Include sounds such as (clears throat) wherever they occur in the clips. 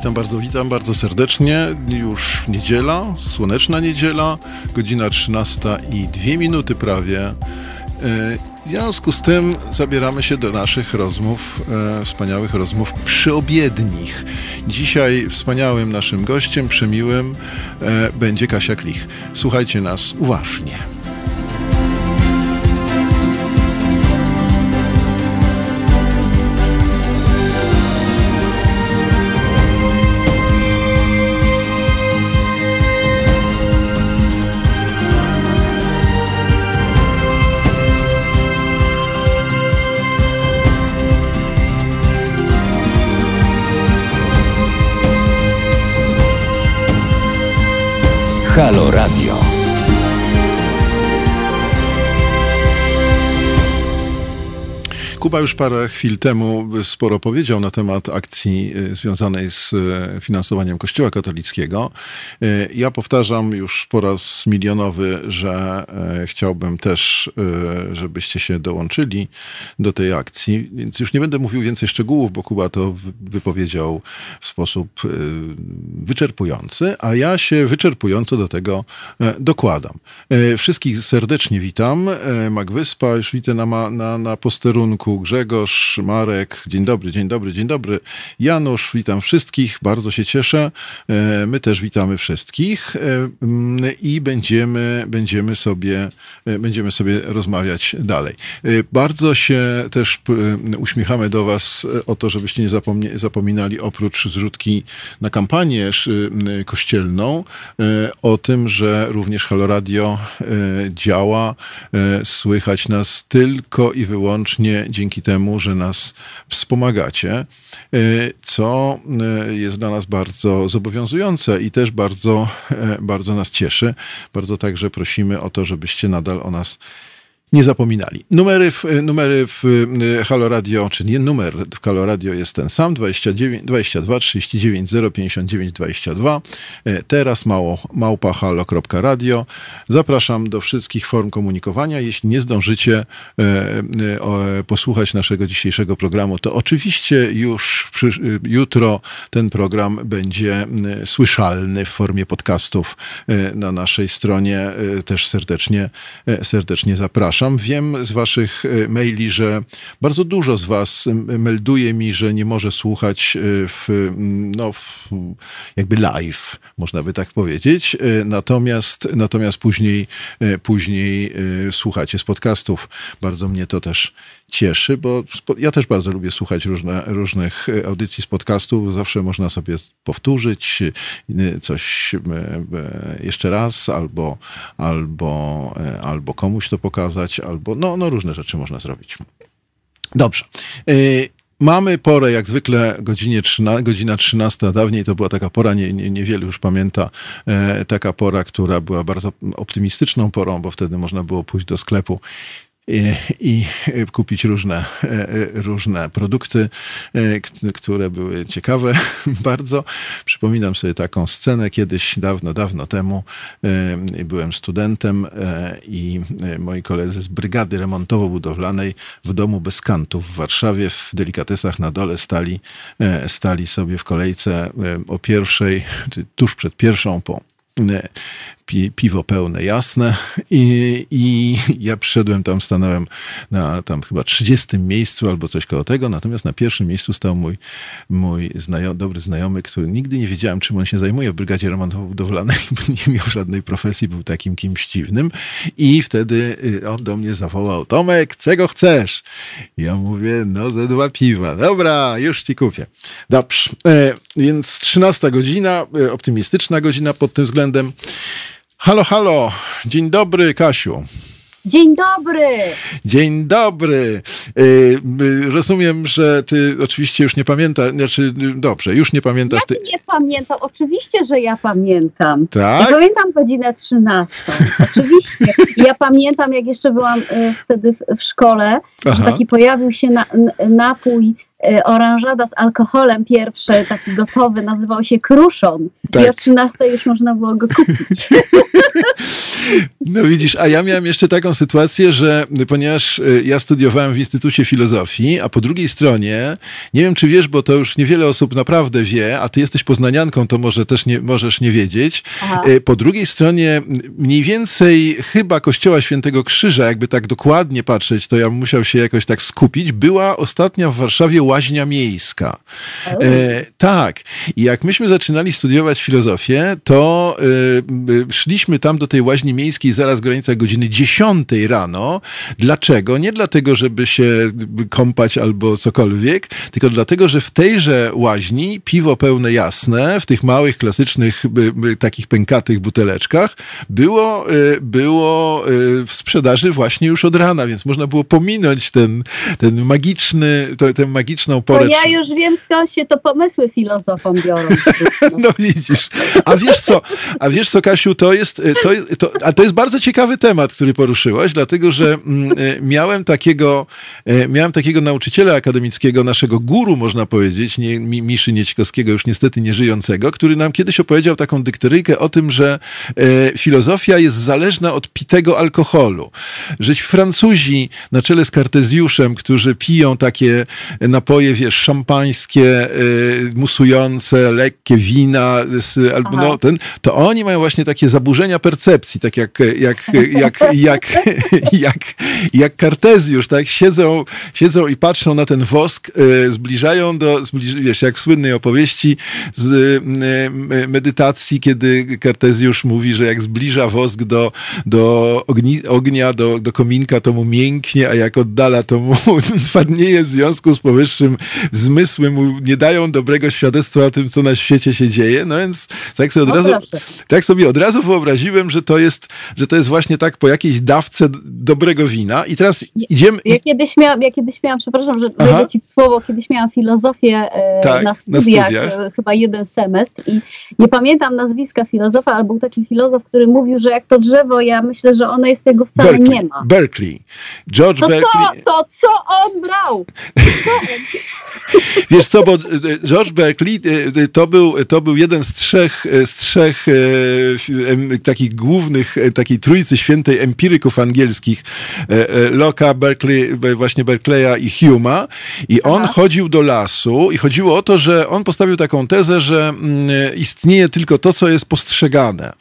Witam bardzo, witam bardzo serdecznie. Już niedziela, słoneczna niedziela, godzina 13 i 2 minuty prawie. E, w związku z tym zabieramy się do naszych rozmów, e, wspaniałych rozmów przyobiednich. Dzisiaj wspaniałym naszym gościem, przemiłym, e, będzie Kasia Klich. Słuchajcie nas uważnie. Halo Radio. Kuba już parę chwil temu sporo powiedział na temat akcji y, związanej z y, finansowaniem Kościoła katolickiego. Y, ja powtarzam już po raz milionowy, że chciałbym też, żebyście się dołączyli do tej akcji, więc już nie będę mówił więcej szczegółów, bo Kuba to wypowiedział w sposób wyczerpujący, a ja się wyczerpująco do tego dokładam. Wszystkich serdecznie witam. Magwyspa już widzę na, na, na posterunku Grzegorz, Marek, dzień dobry, dzień dobry, dzień dobry. Janusz, witam wszystkich, bardzo się cieszę. E, my też witamy wszystkich e, mm, i będziemy, będziemy, sobie, e, będziemy sobie rozmawiać dalej. Bardzo się też uśmiechamy do Was o to, żebyście nie zapominali oprócz zrzutki na kampanię kościelną, o tym, że również Halo Radio działa, słychać nas tylko i wyłącznie dzięki temu, że nas wspomagacie, e, co e, jest dla nas bardzo zobowiązujące i też bardzo, e, bardzo nas cieszy. Bardzo także prosimy o to, żebyście nadal o nas nie zapominali. Numery w, numery w y, Halo Radio, czy nie numer w Halo Radio jest ten sam, 29, 22 39 059 22. Teraz mało. Zapraszam do wszystkich form komunikowania. Jeśli nie zdążycie e, e, posłuchać naszego dzisiejszego programu, to oczywiście już przysz, jutro ten program będzie słyszalny w formie podcastów e, na naszej stronie. Też serdecznie, serdecznie zapraszam przepraszam. Wiem z waszych e, maili, że bardzo dużo z was melduje mi, że nie może słuchać e, w, no, w, jakby live, można by tak powiedzieć. E, natomiast, natomiast później, później słuchacie z podcastów. Bardzo mnie to też cieszy, bo ja też bardzo lubię słuchać różne, różnych audycji z podcastów. Zawsze można sobie powtórzyć coś jeszcze raz albo, albo, albo komuś to pokazać albo no, no różne rzeczy można zrobić. Dobrze. Mamy porę, jak zwykle, godzinie 13, godzina 13. Dawniej to była taka pora, nie, nie, niewiele już pamięta, e, taka pora, która była bardzo optymistyczną porą, bo wtedy można było pójść do sklepu i kupić różne, e, różne produkty, e, które były ciekawe (laughs) bardzo. Przypominam sobie taką scenę kiedyś, dawno, dawno temu. E, byłem studentem i moi koledzy z brygady remontowo-budowlanej w domu bez kantów w Warszawie w delikatesach na dole stali, stali sobie w kolejce o pierwszej, tuż przed pierwszą po pi, piwo pełne, jasne. I, I ja przyszedłem tam, stanąłem na tam chyba 30 miejscu albo coś koło tego, natomiast na pierwszym miejscu stał mój, mój znajo, dobry znajomy, który nigdy nie wiedziałem, czym on się zajmuje w Brygadzie Remontowo-Budowlanej, bo (laughs) nie miał żadnej profesji, był takim kimś dziwnym. I wtedy y, on do mnie zawołał, Tomek, czego chcesz? Ja mówię, no ze dwa piwa. Dobra, już ci kupię. Dobrze, e, więc 13 godzina, e, optymistyczna godzina pod tym względem. Halo, halo. Dzień dobry, Kasiu. Dzień dobry. Dzień dobry. Y, rozumiem, że ty oczywiście już nie pamiętasz, znaczy dobrze, już nie pamiętasz. Ja ty... nie pamiętam, oczywiście, że ja pamiętam. Tak? Ja pamiętam godzinę 13. Oczywiście. Ja pamiętam, jak jeszcze byłam y, wtedy w, w szkole, że taki pojawił się na, napój e, oranżada z alkoholem pierwszy, taki gotowy, nazywał się Kruszon. Tak. I o 13 już można było go kupić. (laughs) No widzisz, a ja miałem jeszcze taką sytuację, że ponieważ y, ja studiowałem w Instytucie Filozofii, a po drugiej stronie, nie wiem czy wiesz, bo to już niewiele osób naprawdę wie, a ty jesteś poznanianką, to może też nie, możesz nie wiedzieć. Aha. Y, Po drugiej stronie mniej więcej chyba Kościoła Świętego Krzyża, jakby tak dokładnie patrzeć, to ja musiał się jakoś tak skupić, była ostatnia w Warszawie łaźnia miejska. E, tak. I jak myśmy zaczynali studiować filozofię, to y, y, szliśmy tam do tej łaźni miejskiej zaraz w granicach godziny 10 rano. Dlaczego? Nie dlatego, żeby się kąpać albo cokolwiek, tylko dlatego, że w tejże łaźni piwo pełne jasne, w tych małych, klasycznych, takich pękatych buteleczkach, było, y, było y, w sprzedaży właśnie już od rana, więc można było pominąć ten, ten magiczny, to, tę magiczną Porę. ja już wiem skąd się to pomysły filozofom biorą. (laughs) No widzisz. A wiesz co, a wiesz co, Kasiu, to jest, to, to, a to jest bardzo ciekawy temat, który poruszyłaś, dlatego że mm, e, miałem takiego, e, miałem takiego nauczyciela akademickiego, naszego guru, można powiedzieć, nie, Mi- Miszy Niećkowskiego, już niestety nieżyjącego, który nam kiedyś opowiedział taką dykteryjkę o tym, że filozofia jest zależna od pitego alkoholu. Że Francuzi na czele z Kartezjuszem, którzy piją takie napoje, wiesz, szampańskie, y, musujące, lekkie wina, albo no, ten, to oni mają właśnie takie zaburzenia percepcji, tak jak, jak, jak, jak, (laughs) jak, jak Kartezjusz, tak? Siedzą, siedzą i patrzą na ten wosk, y, zbliżają do, zbliż, wiesz, jak w słynnej opowieści z y, medytacji, kiedy Kartezjusz mówi, że jak zbliża wosk do, do ogni, ognia, do, do kominka, to mu mięknie, a jak oddala, to mu (laughs) twarnieje w związku z powyższym zmysły mu nie dają dobrego świadectwa o tym, co na świecie się dzieje. No więc tak sobie od No razu, tak sobie od razu wyobraziłem, że to jest, że to jest właśnie tak po jakiejś dawce dobrego wina. I teraz idziemy. Ja kiedyś miałam, ja kiedyś miałam, przepraszam, że wejdę ci w słowo, kiedyś miałam filozofię e, Tak, na na studiach, studiach. e, chyba jeden semestr i nie pamiętam nazwiska filozofa, ale był taki filozof, który mówił, że jak to drzewo, ja myślę, że ono jest jego wcale Berkeley, nie ma. Berkeley. George To co, Berkeley. to co on brał? Wiesz co, bo e, George Berkeley e, to był, to był jeden z trzech, e, z trzech e, takich głównych, e, takiej trójcy świętej empiryków angielskich, e, e, Locke'a, Berkeley, e, właśnie Berkeleya i Hume'a. I on Aha. chodził do lasu i chodziło o to, że on postawił taką tezę, że mm, e, istnieje tylko to, co jest postrzegane.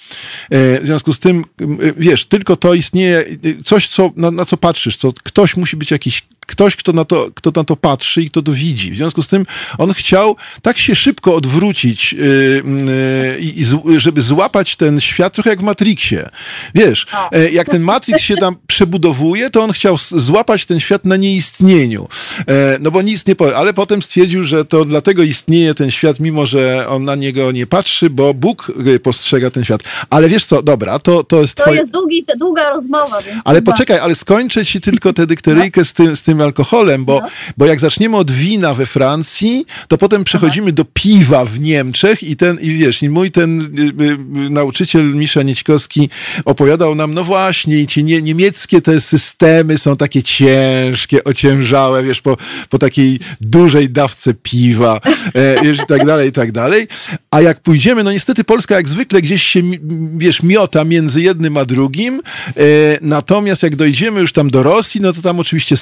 E, W związku z tym, e, wiesz, tylko to istnieje, e, coś, co, na, na co patrzysz, co ktoś musi być jakiś ktoś, kto na, to, kto na to patrzy i kto to widzi. W związku z tym on chciał tak się szybko odwrócić, i z, żeby złapać ten świat trochę jak w Matrixie. Wiesz, O. e, jak ten Matrix się tam przebudowuje, to on chciał złapać ten świat na nieistnieniu. E, no bo nic nie powie, ale potem stwierdził, że to dlatego istnieje ten świat, mimo że on na niego nie patrzy, bo Bóg y, postrzega ten świat. Ale wiesz co, dobra, to, to jest To twoje... jest długi, długa rozmowa, więc Ale chyba- poczekaj, ale skończę ci tylko tę dykteryjkę z, tym, z tym alkoholem, bo, No. bo jak zaczniemy od wina we Francji, to potem przechodzimy do piwa w Niemczech i ten, i wiesz, i mój ten y, y, y, nauczyciel Misza Niećkowski opowiadał nam, no właśnie, ci nie, niemieckie te systemy są takie ciężkie, ociężałe, wiesz, po, po takiej dużej dawce piwa, e, wiesz, i tak dalej, i tak dalej. A jak pójdziemy, no niestety Polska jak zwykle gdzieś się, wiesz, miota między jednym a drugim, e, natomiast jak dojdziemy już tam do Rosji, no to tam oczywiście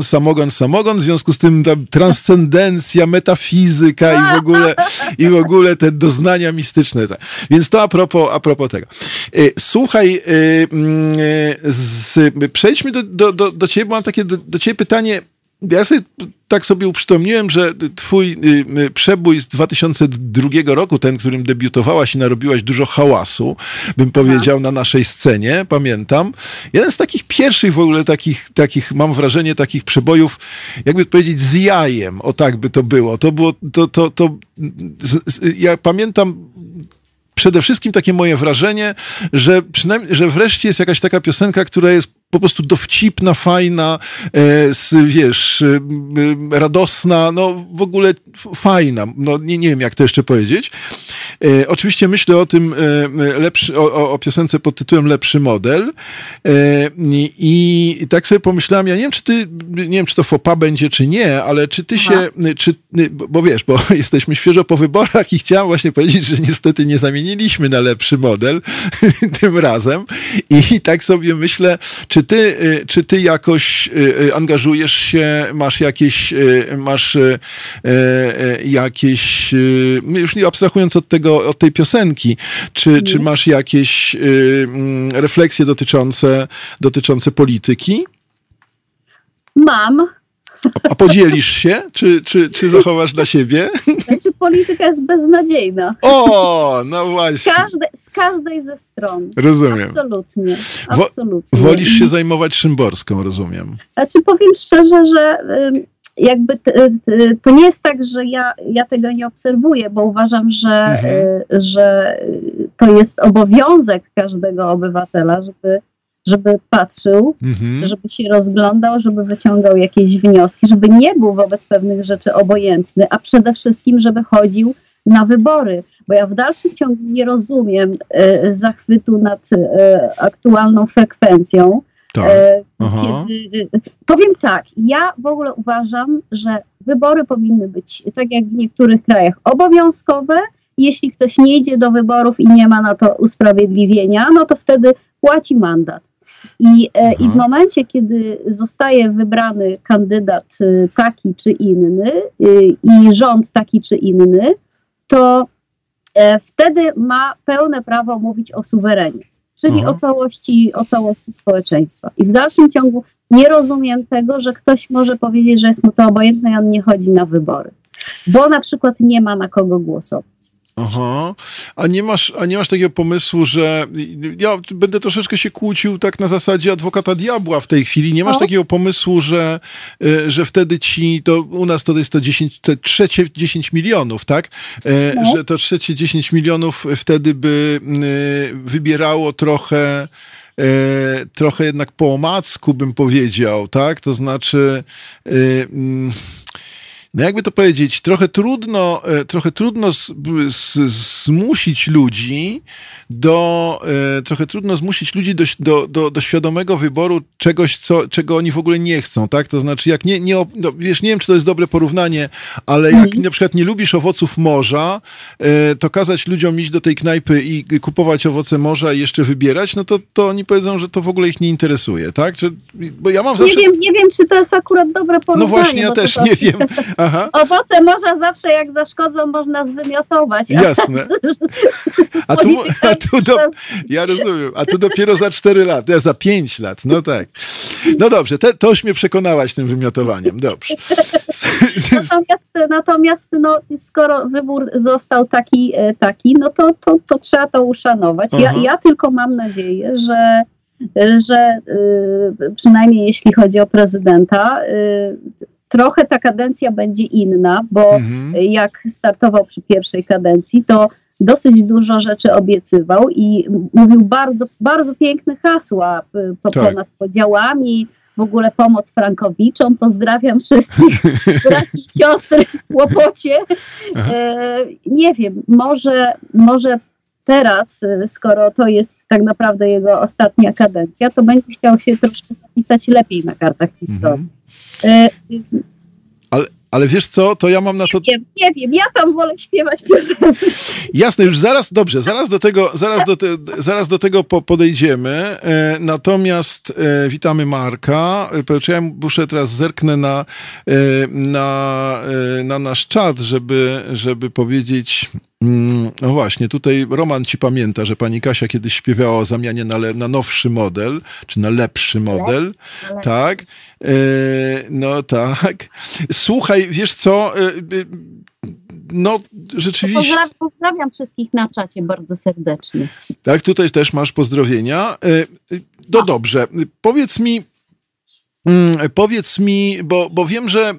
samogon, samogon, samogon, w związku z tym tam transcendencja, metafizyka i w ogóle, i w ogóle te doznania mistyczne. tak. Więc to a propos, a propos tego. E, Słuchaj, e, mm, e, z, przejdźmy do, do, do, do ciebie, bo mam takie do, do ciebie pytanie, ja sobie tak sobie uprzytomniłem, że twój y, y, przebój z 2002 roku, ten, którym debiutowałaś i narobiłaś dużo hałasu, bym powiedział, na naszej scenie, pamiętam. Jeden z takich pierwszych w ogóle takich, takich mam wrażenie, takich przebojów, jakby powiedzieć, z jajem, o tak by to było. To było, to, to, to, ja pamiętam przede wszystkim takie moje wrażenie, że przynajmniej, że wreszcie jest jakaś taka piosenka, która jest po prostu dowcipna, fajna, e, z, wiesz, e, radosna, no w ogóle fajna. No nie, nie wiem, jak to jeszcze powiedzieć. E, oczywiście myślę o tym e, lepszy, o, o piosence pod tytułem Lepszy model e, i, i tak sobie pomyślałem, ja nie wiem, czy ty, nie wiem, czy to fopa będzie, czy nie, ale czy ty Aha. się, czy, bo wiesz, bo (laughs) jesteśmy świeżo po wyborach i chciałem właśnie powiedzieć, że niestety nie zamieniliśmy na lepszy model (laughs) tym razem i tak sobie myślę, czy ty, czy ty jakoś angażujesz się, masz jakieś, masz jakieś, już nie abstrahując od tego, od tej piosenki, czy, czy masz jakieś y, mm, refleksje dotyczące, dotyczące polityki? Mam. A, a podzielisz się, czy, czy, czy zachowasz dla siebie? Znaczy polityka jest beznadziejna. O, no właśnie. Z każdej, z każdej ze stron. Rozumiem. Absolutnie. absolutnie. Wolisz się zajmować Szymborską, rozumiem. Znaczy powiem szczerze, że jakby to nie jest tak, że ja, ja tego nie obserwuję, bo uważam, że, mhm. Y, że to jest obowiązek każdego obywatela, żeby, żeby patrzył, mhm. żeby się rozglądał, żeby wyciągał jakieś wnioski, żeby nie był wobec pewnych rzeczy obojętny, a przede wszystkim, żeby chodził na wybory, bo ja w dalszym ciągu nie rozumiem y, zachwytu nad y, aktualną frekwencją, tak. E, kiedy, powiem tak, ja w ogóle uważam, że wybory powinny być, tak jak w niektórych krajach, obowiązkowe. Jeśli ktoś nie idzie do wyborów i nie ma na to usprawiedliwienia, no to wtedy płaci mandat. I, e, I w momencie, kiedy zostaje wybrany kandydat e, taki czy inny i rząd taki czy inny, to wtedy ma pełne prawo mówić o suwerenie czyli o całości, o całości społeczeństwa. I w dalszym ciągu nie rozumiem tego, że ktoś może powiedzieć, że jest mu to obojętne i on nie chodzi na wybory, bo na przykład nie ma na kogo głosować. Aha. A nie masz, a nie masz takiego pomysłu, że ja będę troszeczkę się kłócił tak na zasadzie adwokata diabła w tej chwili. Nie masz o. takiego pomysłu, że, y, że wtedy ci, to u nas to jest to 10, te trzecie 10 milionów, tak? E, no. Że to trzecie 10 milionów wtedy by y, wybierało trochę e, trochę jednak po omacku bym powiedział, tak? To znaczy no jakby to powiedzieć, trochę trudno, e, trochę trudno zmusić ludzi do, e, trochę trudno zmusić ludzi do, do, do, do, świadomego wyboru czegoś, co, czego oni w ogóle nie chcą, tak? To znaczy, jak nie, nie no, wiesz, nie wiem, czy to jest dobre porównanie, ale jak mhm. na przykład nie lubisz owoców morza, e, to kazać ludziom iść do tej knajpy i kupować owoce morza i jeszcze wybierać, no to, to oni powiedzą, że to w ogóle ich nie interesuje, tak? Czy, bo ja mam zawsze... Nie wiem, nie wiem, czy to jest akurat dobre porównanie. No właśnie, ja też nie wiem. (laughs) Aha. Owoce morza zawsze jak zaszkodzą, można zwymiotować. Jasne. (laughs) A tu, a tu do, ja rozumiem, a tu dopiero za 4 lat, ja za 5 lat, no tak. No dobrze, te, to już mnie przekonałaś tym wymiotowaniem, dobrze. (laughs) Natomiast, natomiast no, skoro wybór został taki, e, taki no to, to, to trzeba to uszanować. Ja, ja tylko mam nadzieję, że że y, przynajmniej jeśli chodzi o prezydenta, y, trochę ta kadencja będzie inna, bo mhm. jak startował przy pierwszej kadencji, to dosyć dużo rzeczy obiecywał i mówił bardzo, bardzo piękne hasła po, tak. ponad podziałami, w ogóle pomoc Frankowiczom. Pozdrawiam wszystkich (laughs) braci i siostry w Łopocie. E, nie wiem, może, może teraz, skoro to jest tak naprawdę jego ostatnia kadencja, to będzie chciał się troszkę zapisać lepiej na kartach historii. Mhm. Ale, ale wiesz co, to ja mam na to... Nie wiem, nie wiem, ja tam wolę śpiewać piosenki. Jasne, już zaraz, dobrze, zaraz do tego, zaraz do, te, zaraz do tego po, podejdziemy. E, natomiast e, witamy Marka. Ja muszę teraz zerknę na, e, na, na nasz czat, żeby, żeby powiedzieć... Mm, no właśnie, tutaj Roman ci pamięta, że pani Kasia kiedyś śpiewała o zamianie na, na nowszy model, czy na lepszy model. Tak. E, no tak. Słuchaj, wiesz co? E, e, no, rzeczywiście. Pozdrawiam, pozdrawiam wszystkich na czacie bardzo serdecznie. Tak, tutaj też masz pozdrowienia. No dobrze, powiedz mi, mm, powiedz mi, bo, bo wiem, że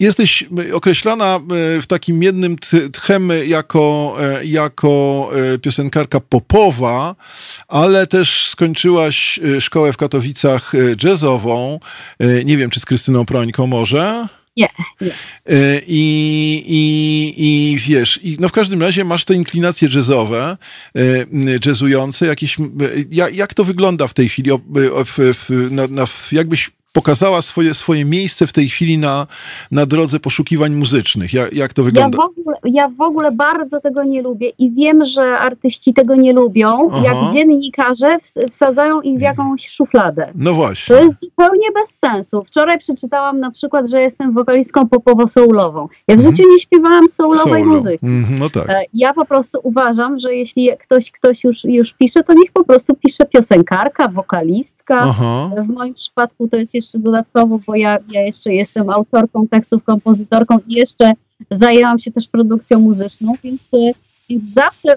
Jesteś określana e, w takim jednym tchem jako, e, jako e, piosenkarka popowa, ale też skończyłaś szkołę w Katowicach jazzową. Nie wiem, czy z Krystyną Prońką może? Nie. nie. I, i, I wiesz, i no w każdym razie masz te inklinacje jazzowe, jazzujące, jakieś, jak, jak to wygląda w tej chwili, w, w, na, na, jakbyś pokazała swoje, swoje miejsce w tej chwili na, na drodze poszukiwań muzycznych. Jak, jak to wygląda? Ja w, ogóle, ja w ogóle bardzo tego nie lubię i wiem, że artyści tego nie lubią, Aha. jak dziennikarze wsadzają ich w jakąś szufladę. No właśnie. To jest zupełnie bez sensu. Wczoraj przeczytałam na przykład, że jestem wokalistką popowo-soulową. Ja w mhm. życiu nie śpiewałam soulowej muzyki. Mhm, no tak. E, ja po prostu uważam, że jeśli ktoś, ktoś już, już pisze, to niech po prostu pisze piosenkarka, wokalistka. Aha. W moim przypadku to jest jeszcze dodatkowo, bo ja, ja jeszcze jestem autorką tekstów, kompozytorką i jeszcze zajęłam się też produkcją muzyczną, więc, więc zawsze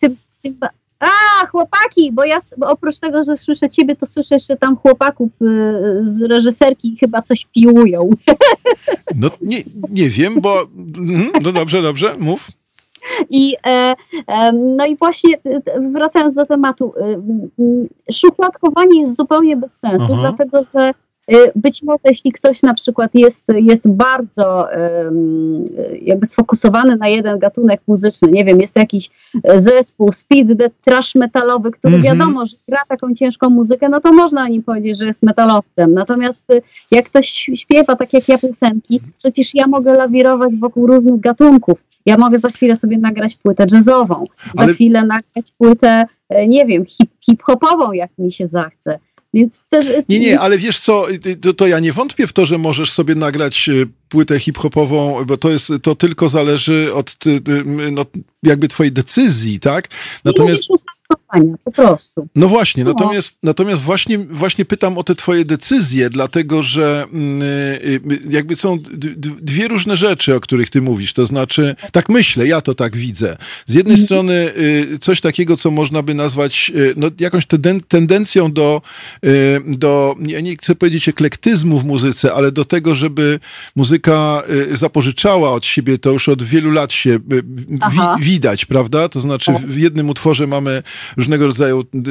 tym, tym a, chłopaki, bo ja bo oprócz tego, że słyszę ciebie, to słyszę jeszcze tam chłopaków y, z reżyserki chyba coś piłują. (laughs) No nie, nie wiem, bo mhm, no dobrze, dobrze, mów. I, e, e, no i właśnie e, wracając do tematu, e, szufladkowanie jest zupełnie bez sensu, Aha. dlatego że Y, być może jeśli ktoś na przykład jest, jest bardzo jakby sfokusowany na jeden gatunek muzyczny, nie wiem, jest jakiś zespół speed death, trash metalowy, który mm -hmm. wiadomo, że gra taką ciężką muzykę, no to można o nim powiedzieć, że jest metalowcem. Natomiast y, jak ktoś śpiewa tak jak ja piosenki, przecież ja mogę lawirować wokół różnych gatunków. Ja mogę za chwilę sobie nagrać płytę jazzową, za Ale... chwilę nagrać płytę, e, nie wiem, hip-hopową, jak mi się zachce. Więc. Nie, nie, ale wiesz co, to, to, ja nie wątpię w to, że możesz sobie nagrać y, płytę hip-hopową, bo to jest, to tylko zależy od y, no, jakby twojej decyzji, tak? Natomiast po prostu. No właśnie, no. natomiast, natomiast właśnie, właśnie pytam o te twoje decyzje, dlatego że mm, y, jakby są dwie różne rzeczy, o których ty mówisz, to znaczy, tak myślę, ja to tak widzę. Z jednej mhm. strony y, coś takiego, co można by nazwać y, no, jakąś tendencją do, do, ja nie chcę powiedzieć eklektyzmu w muzyce, ale do tego, żeby muzyka zapożyczała od siebie, to już od wielu lat się wi widać, prawda? To znaczy tak. w jednym utworze mamy różnego rodzaju y,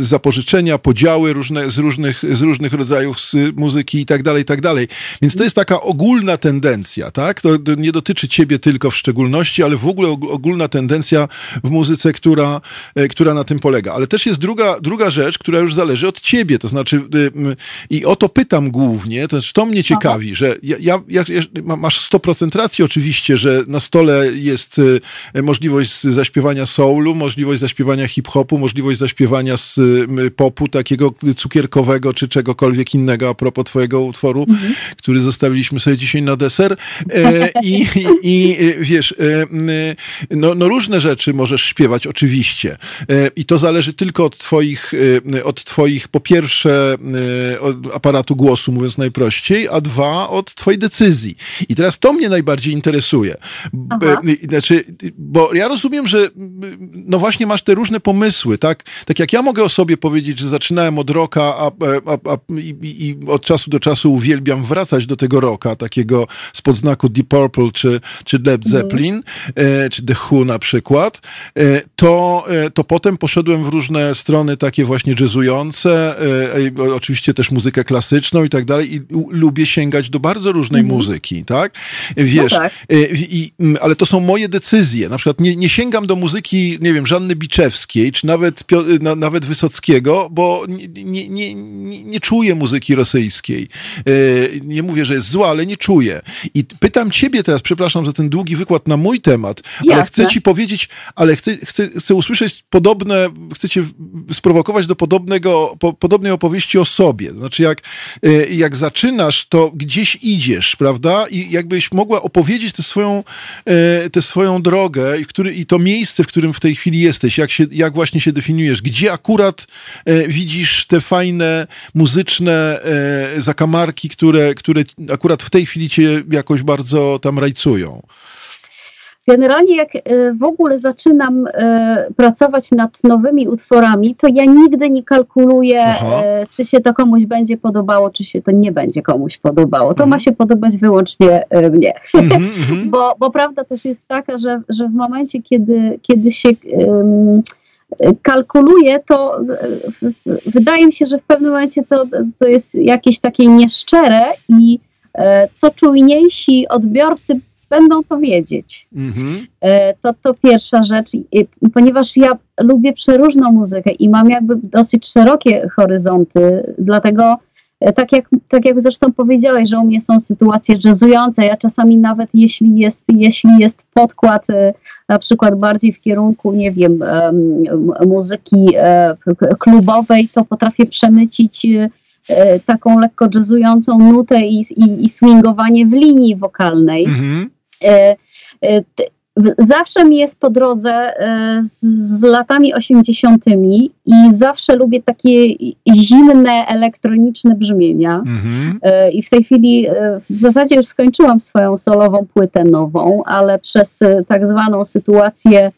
y, zapożyczenia, podziały różne, z, różnych, z różnych rodzajów muzyki i tak dalej, i tak dalej. Więc to jest taka ogólna tendencja, tak? To nie dotyczy ciebie tylko w szczególności, ale w ogóle ogólna tendencja w muzyce, która, która na tym polega. Ale też jest druga, druga rzecz, która już zależy od ciebie, to znaczy y, i o to pytam głównie, to, to mnie ciekawi, Aha. że ja, ja, ja, masz 100% racji oczywiście, że na stole jest możliwość zaśpiewania soulu, możliwość zaśpiewania hip-hopu, możliwość zaśpiewania z popu takiego cukierkowego czy czegokolwiek innego a propos twojego utworu, mhm. który zostawiliśmy sobie dzisiaj na deser. E, i, i, I wiesz, e, no, no różne rzeczy możesz śpiewać oczywiście. E, I to zależy tylko od twoich, e, od twoich po pierwsze e, od aparatu głosu, mówiąc najprościej, a dwa od twojej decyzji. I teraz to mnie najbardziej interesuje. E, znaczy, bo ja rozumiem, że no właśnie masz te różne pomysły, tak? Tak jak ja mogę o sobie powiedzieć, że zaczynałem od roka, a, a, a i, i, od czasu do czasu uwielbiam wracać do tego roka, takiego spod znaku Deep Purple, czy, czy Led mhm. Zeppelin, mm. e, czy The Who na przykład, e, to, e, to potem poszedłem w różne strony takie właśnie jazzujące, e, oczywiście też muzykę klasyczną i tak dalej i lubię sięgać do bardzo różnej mm. muzyki, tak? Wiesz, no tak. E, i, ale to są moje decyzje. Na przykład nie, nie sięgam do muzyki, nie wiem, Żanny Biczewskiej, czy nawet, na, nawet Wysockiego, bo nie, nie, nie, nie czuję muzyki rosyjskiej. E, nie mówię, że jest zła, ale nie czuję. I pytam ciebie teraz, przepraszam za ten długi wykład na mój temat, Jasne. ale chcę ci powiedzieć, ale chcę, chcę, chcę usłyszeć podobne, chcę cię sprowokować do podobnego, po, podobnej opowieści o sobie. Znaczy, jak, e, jak zaczynasz, to gdzieś idziesz, prawda? I jakbyś mogła opowiedzieć tę swoją, e, tę swoją drogę i, który, i to miejsce, w którym w tej chwili jesteś, jak, się, jak właśnie się definiujesz, gdzie akurat e, widzisz te fajne muzyczne e, zakamarki, które, które akurat w tej chwili cię jakoś bardzo tam rajcują. Generalnie jak e, w ogóle zaczynam e, pracować nad nowymi utworami, to ja nigdy nie kalkuluję, e, czy się to komuś będzie podobało, czy się to nie będzie komuś podobało. To mhm. ma się podobać wyłącznie mnie. Mhm, (laughs) mhm. bo, bo prawda też jest taka, że, że w momencie, kiedy, kiedy się um, kalkuluje, to wydaje mi się, że w pewnym momencie to, to jest jakieś takie nieszczere i co czujniejsi odbiorcy będą to wiedzieć. Mhm. E, to, to pierwsza rzecz, ponieważ ja lubię przeróżną muzykę i mam jakby dosyć szerokie horyzonty, dlatego e, tak jak, tak jak zresztą powiedziałeś, że u mnie są sytuacje jazzujące, ja czasami nawet jeśli jest, jeśli jest podkład e, na przykład bardziej w kierunku, nie wiem, muzyki klubowej, to potrafię przemycić taką lekko jazzującą nutę i, i, i swingowanie w linii wokalnej. Mhm. E, e, zawsze mi jest po drodze e, z, z, latami 80. i zawsze lubię takie zimne, elektroniczne brzmienia. Mhm. I w tej chwili w zasadzie już skończyłam swoją solową płytę nową, ale przez tak zwaną sytuację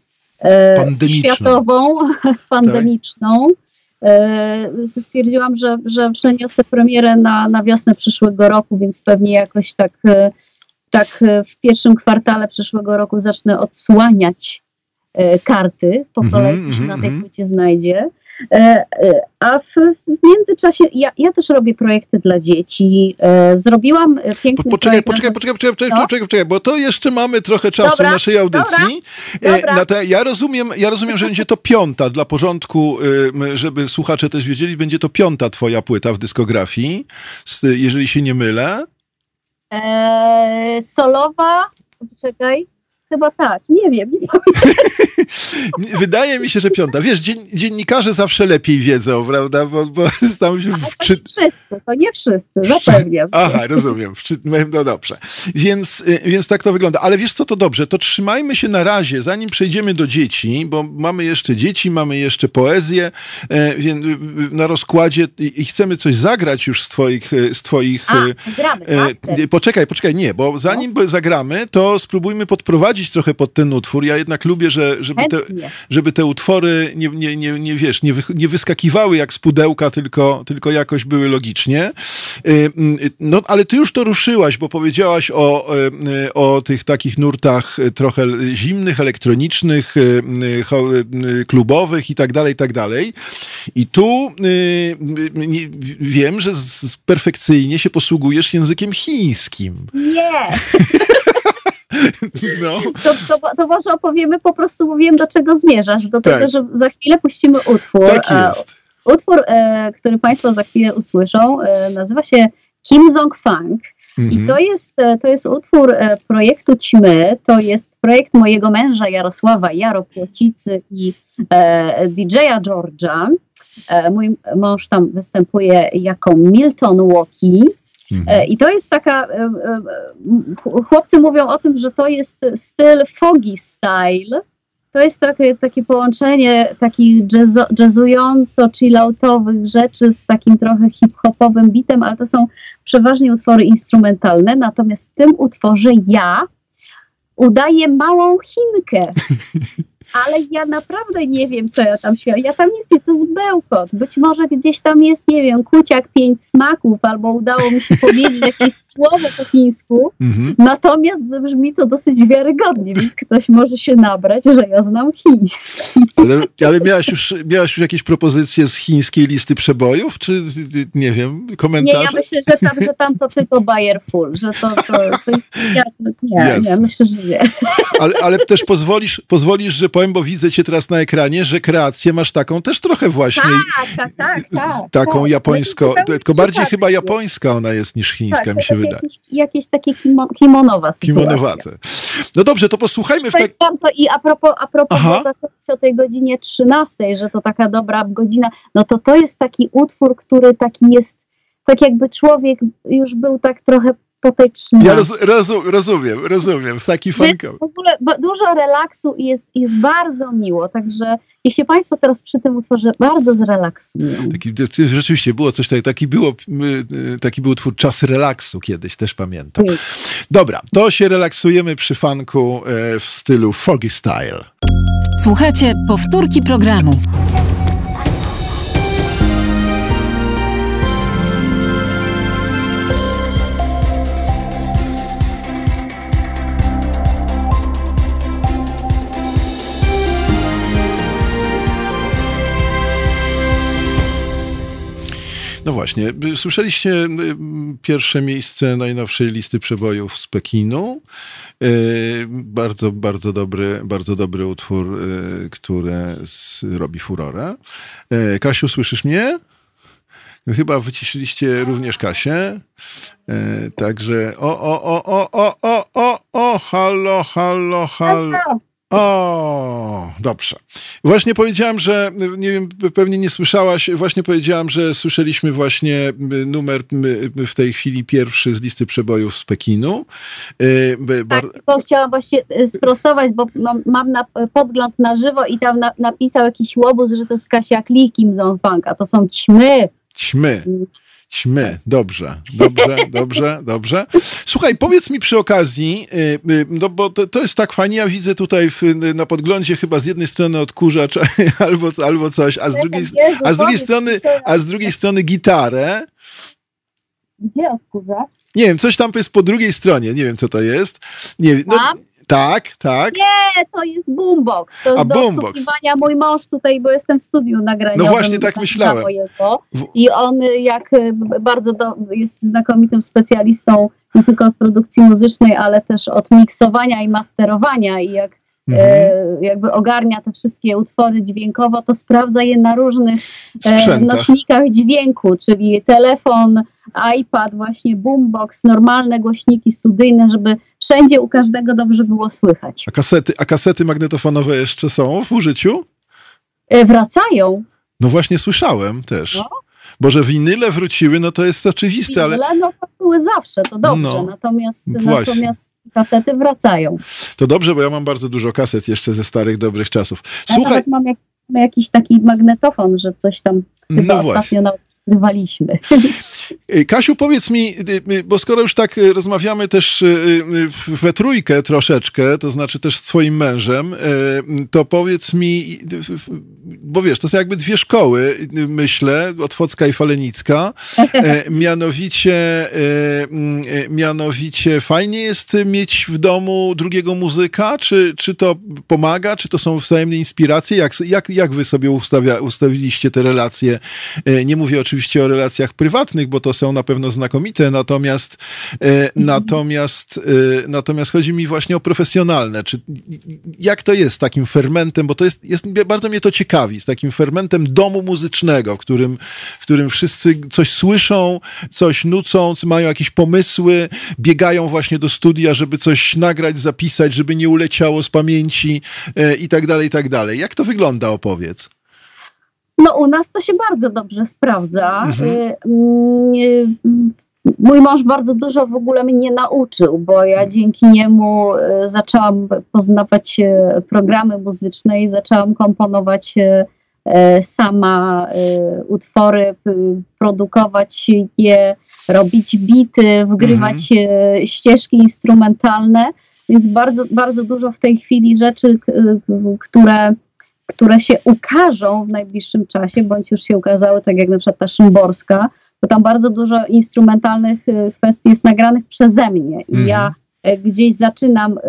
światową, (laughs) pandemiczną. Tak. Stwierdziłam, że, że przeniosę premierę na, na wiosnę przyszłego roku, więc pewnie jakoś tak tak e, w pierwszym kwartale przyszłego roku zacznę odsłaniać e, karty, po kolei mm -hmm, co się na tej mhm. płycie znajdzie. E, a w, międzyczasie ja, ja, też robię projekty dla dzieci. Zrobiłam piękny po, poczekaj, poczekaj, poczekaj, poczekaj, poczekaj, no? poczekaj, poczekaj, bo to jeszcze mamy trochę czasu dobra, naszej audycji. Dobra, dobra. ja rozumiem, ja rozumiem, że będzie to piąta dla porządku, żeby słuchacze też wiedzieli, będzie to piąta twoja płyta w dyskografii, jeżeli się nie mylę. Eee, solowa, poczekaj, Chyba tak, nie wiem. (laughs) Wydaje mi się, że piąta. Wiesz, dzien dziennikarze zawsze lepiej wiedzą, prawda? Bo, bo (laughs) stają się w... Czy... wszyscy, to nie wszyscy, zapewniam. (laughs) Aha, rozumiem. No dobrze. Więc, y, więc tak to wygląda. Ale wiesz co, to dobrze, to trzymajmy się na razie, zanim przejdziemy do dzieci, bo mamy jeszcze dzieci, mamy jeszcze poezję e, na rozkładzie i chcemy coś zagrać już z twoich... Z twoich A, gramy, tak? Poczekaj, poczekaj, nie, bo zanim no. zagramy, to spróbujmy podprowadzić podprowadzić trochę pod ten utwór. Ja jednak lubię, że, żeby, te, żeby te utwory nie, nie, nie, nie wiesz, nie, wy, nie wyskakiwały jak z pudełka, tylko, tylko jakoś były logicznie. Y, no, ale ty już to ruszyłaś, bo powiedziałaś o, y, o tych takich nurtach trochę zimnych, elektronicznych, y, klubowych i tak dalej, i tak dalej. I tu wiem, że perfekcyjnie się posługujesz językiem chińskim. Nie! (laughs) (laughs) No. To, to, to, może opowiemy, po prostu mówiłem, do czego zmierzasz. Do tak. tego, że za chwilę puścimy utwór. Tak e, jest. Utwór, e, który Państwo za chwilę usłyszą, e, nazywa się Kim Zong. Mhm. I to jest, to jest utwór projektu Ćmy, to jest projekt mojego męża Jarosława Jaropiocicy i e, DJ-a Georgia. E, mój mąż tam występuje jako Milton Walkie. Mhm. E, I to jest taka, e, e, chłopcy mówią o tym, że to jest styl foggy style. To jest takie, takie połączenie takich jazzo, jazzująco, chilloutowych rzeczy z takim trochę hip-hopowym bitem, ale to są przeważnie utwory instrumentalne. Natomiast w tym utworze ja udaję małą Chinkę. (laughs) ale ja naprawdę nie wiem, co ja tam śpiewam. Ja tam nic to jest bełkot. Być może gdzieś tam jest, nie wiem, kuciak pięć smaków, albo udało mi się (laughs) powiedzieć jakieś słowo po chińsku, mhm. natomiast brzmi to dosyć wiarygodnie, więc ktoś może się nabrać, że ja znam chiński. Ale, ale miałaś, już, miałaś już jakieś propozycje z chińskiej listy przebojów, czy nie wiem, komentarze? Nie, ja myślę, że tam, że tam to tylko Bayer Full, że to, to, to ja, nie, nie, myślę, że nie. Ale, ale też pozwolisz, pozwolisz, że powiem, bo widzę cię teraz na ekranie, że kreację masz taką też trochę właśnie. Tak, tak, tak. tak taką tak. japońską, tylko bardziej chyba japońska ona jest niż chińska, tak, mi się wydaje. Jakieś, jakieś takie kimo, kimonowa sytuacja. Kimonowate. No dobrze, to posłuchajmy. To w tak... bardzo, I a propos, a propos o tej godzinie 13, że to taka dobra godzina, no to to jest taki utwór, który taki jest, tak jakby człowiek już był tak trochę ja roz, rozumiem, rozumiem, w taki fankowy. W ogóle dużo relaksu i jest, jest bardzo miło, także jeśli Państwo teraz przy tym utworze bardzo zrelaksują. Taki, rzeczywiście było coś takiego, taki, było, taki był utwór Czas relaksu kiedyś, też pamiętam. Dobra, to się relaksujemy przy fanku e, w stylu Foggy Style. Słuchajcie, powtórki programu. Właśnie, słyszeliście pierwsze miejsce najnowszej listy przebojów z Pekinu. Bardzo, bardzo dobry, bardzo dobry utwór, który robi furorę. Kasiu, słyszysz mnie? Chyba wyciszyliście również Kasię. Także o, o, o, o, o, o, o, o, halo, halo, halo. O, dobrze. Właśnie powiedziałem, że, nie wiem, pewnie nie słyszałaś, właśnie powiedziałem, że słyszeliśmy właśnie numer w tej chwili pierwszy z listy przebojów z Pekinu. Tak, tylko chciałam właśnie sprostować, bo mam na, podgląd na żywo i tam na, napisał jakiś łobuz, że to jest Kasia Klich Kim Zong Funk, a to są ćmy. Ćmy. Ćmy, dobrze, dobrze, (laughs) dobrze, dobrze. Słuchaj, powiedz mi przy okazji, y, y, no bo to, to jest tak fajnie, ja widzę tutaj w, na podglądzie chyba z jednej strony odkurzacz (laughs) albo, albo coś, a z drugiej, a z drugiej strony, a z drugiej strony gitarę. Gdzie odkurzacz? Nie wiem, coś tam jest po drugiej stronie, nie wiem co to jest. Nie, no, tak, tak. Nie, to jest boombox. To jest A, do boombox. mój mąż tutaj, bo jestem w studiu nagraniowym. No właśnie tak myślałem. Mojego. I on jak y, bardzo do, jest znakomitym specjalistą nie tylko od produkcji muzycznej, ale też od miksowania i masterowania i jak Mhm. E, jakby ogarnia te wszystkie utwory dźwiękowo, to sprawdza je na różnych e, nośnikach dźwięku, czyli telefon, iPad, właśnie boombox, normalne głośniki studyjne, żeby wszędzie u każdego dobrze było słychać. A kasety, a kasety magnetofonowe jeszcze są w użyciu? E, wracają. No właśnie słyszałem też. No. Bo że winyle wróciły, no to jest oczywiste, winyle, ale... no to były zawsze, to dobrze, no, natomiast, natomiast kasety wracają. To dobrze, bo ja mam bardzo dużo kaset jeszcze ze starych, dobrych czasów. Słuchaj... Ja nawet mam jak, jakiś taki magnetofon, że coś tam no no ostatnio nawet nagrywaliśmy. Y, Kasiu, powiedz mi, y, y, bo skoro już tak rozmawiamy też we trójkę troszeczkę, to znaczy też z twoim mężem, to powiedz mi, bo wiesz, to są jakby dwie szkoły, myślę, Otwocka i Falenicka, (laughs) mianowicie, mianowicie fajnie jest mieć w domu drugiego muzyka, czy, czy to pomaga, czy to są wzajemne inspiracje, jak, jak, jak wy sobie ustawia, ustawiliście te relacje, nie mówię oczywiście o relacjach prywatnych, bo to są na pewno znakomite, natomiast, e, natomiast, e, natomiast chodzi mi właśnie o profesjonalne. Czy, jak to jest z takim fermentem, bo to jest, jest, bardzo mnie to ciekawi, z takim fermentem domu muzycznego, w którym, w którym wszyscy coś słyszą, coś nucą, mają jakieś pomysły, biegają właśnie do studia, żeby coś nagrać, zapisać, żeby nie uleciało z pamięci e, i tak dalej, i tak dalej. Jak to wygląda, opowiedz? No u nas to się bardzo dobrze sprawdza. Mhm. Y, mm, y, mój mąż bardzo dużo w ogóle mnie nauczył, bo ja dzięki niemu y, zaczęłam poznawać programy muzyczne i zaczęłam komponować sama utwory, produkować je, robić bity, wgrywać mhm. ścieżki instrumentalne. Więc bardzo, bardzo dużo w tej chwili rzeczy, które które się ukażą w najbliższym czasie, bądź już się ukazały, tak jak na przykład ta Szymborska, bo tam bardzo dużo instrumentalnych y, kwestii jest nagranych przeze mnie i mhm. ja y, gdzieś zaczynam y,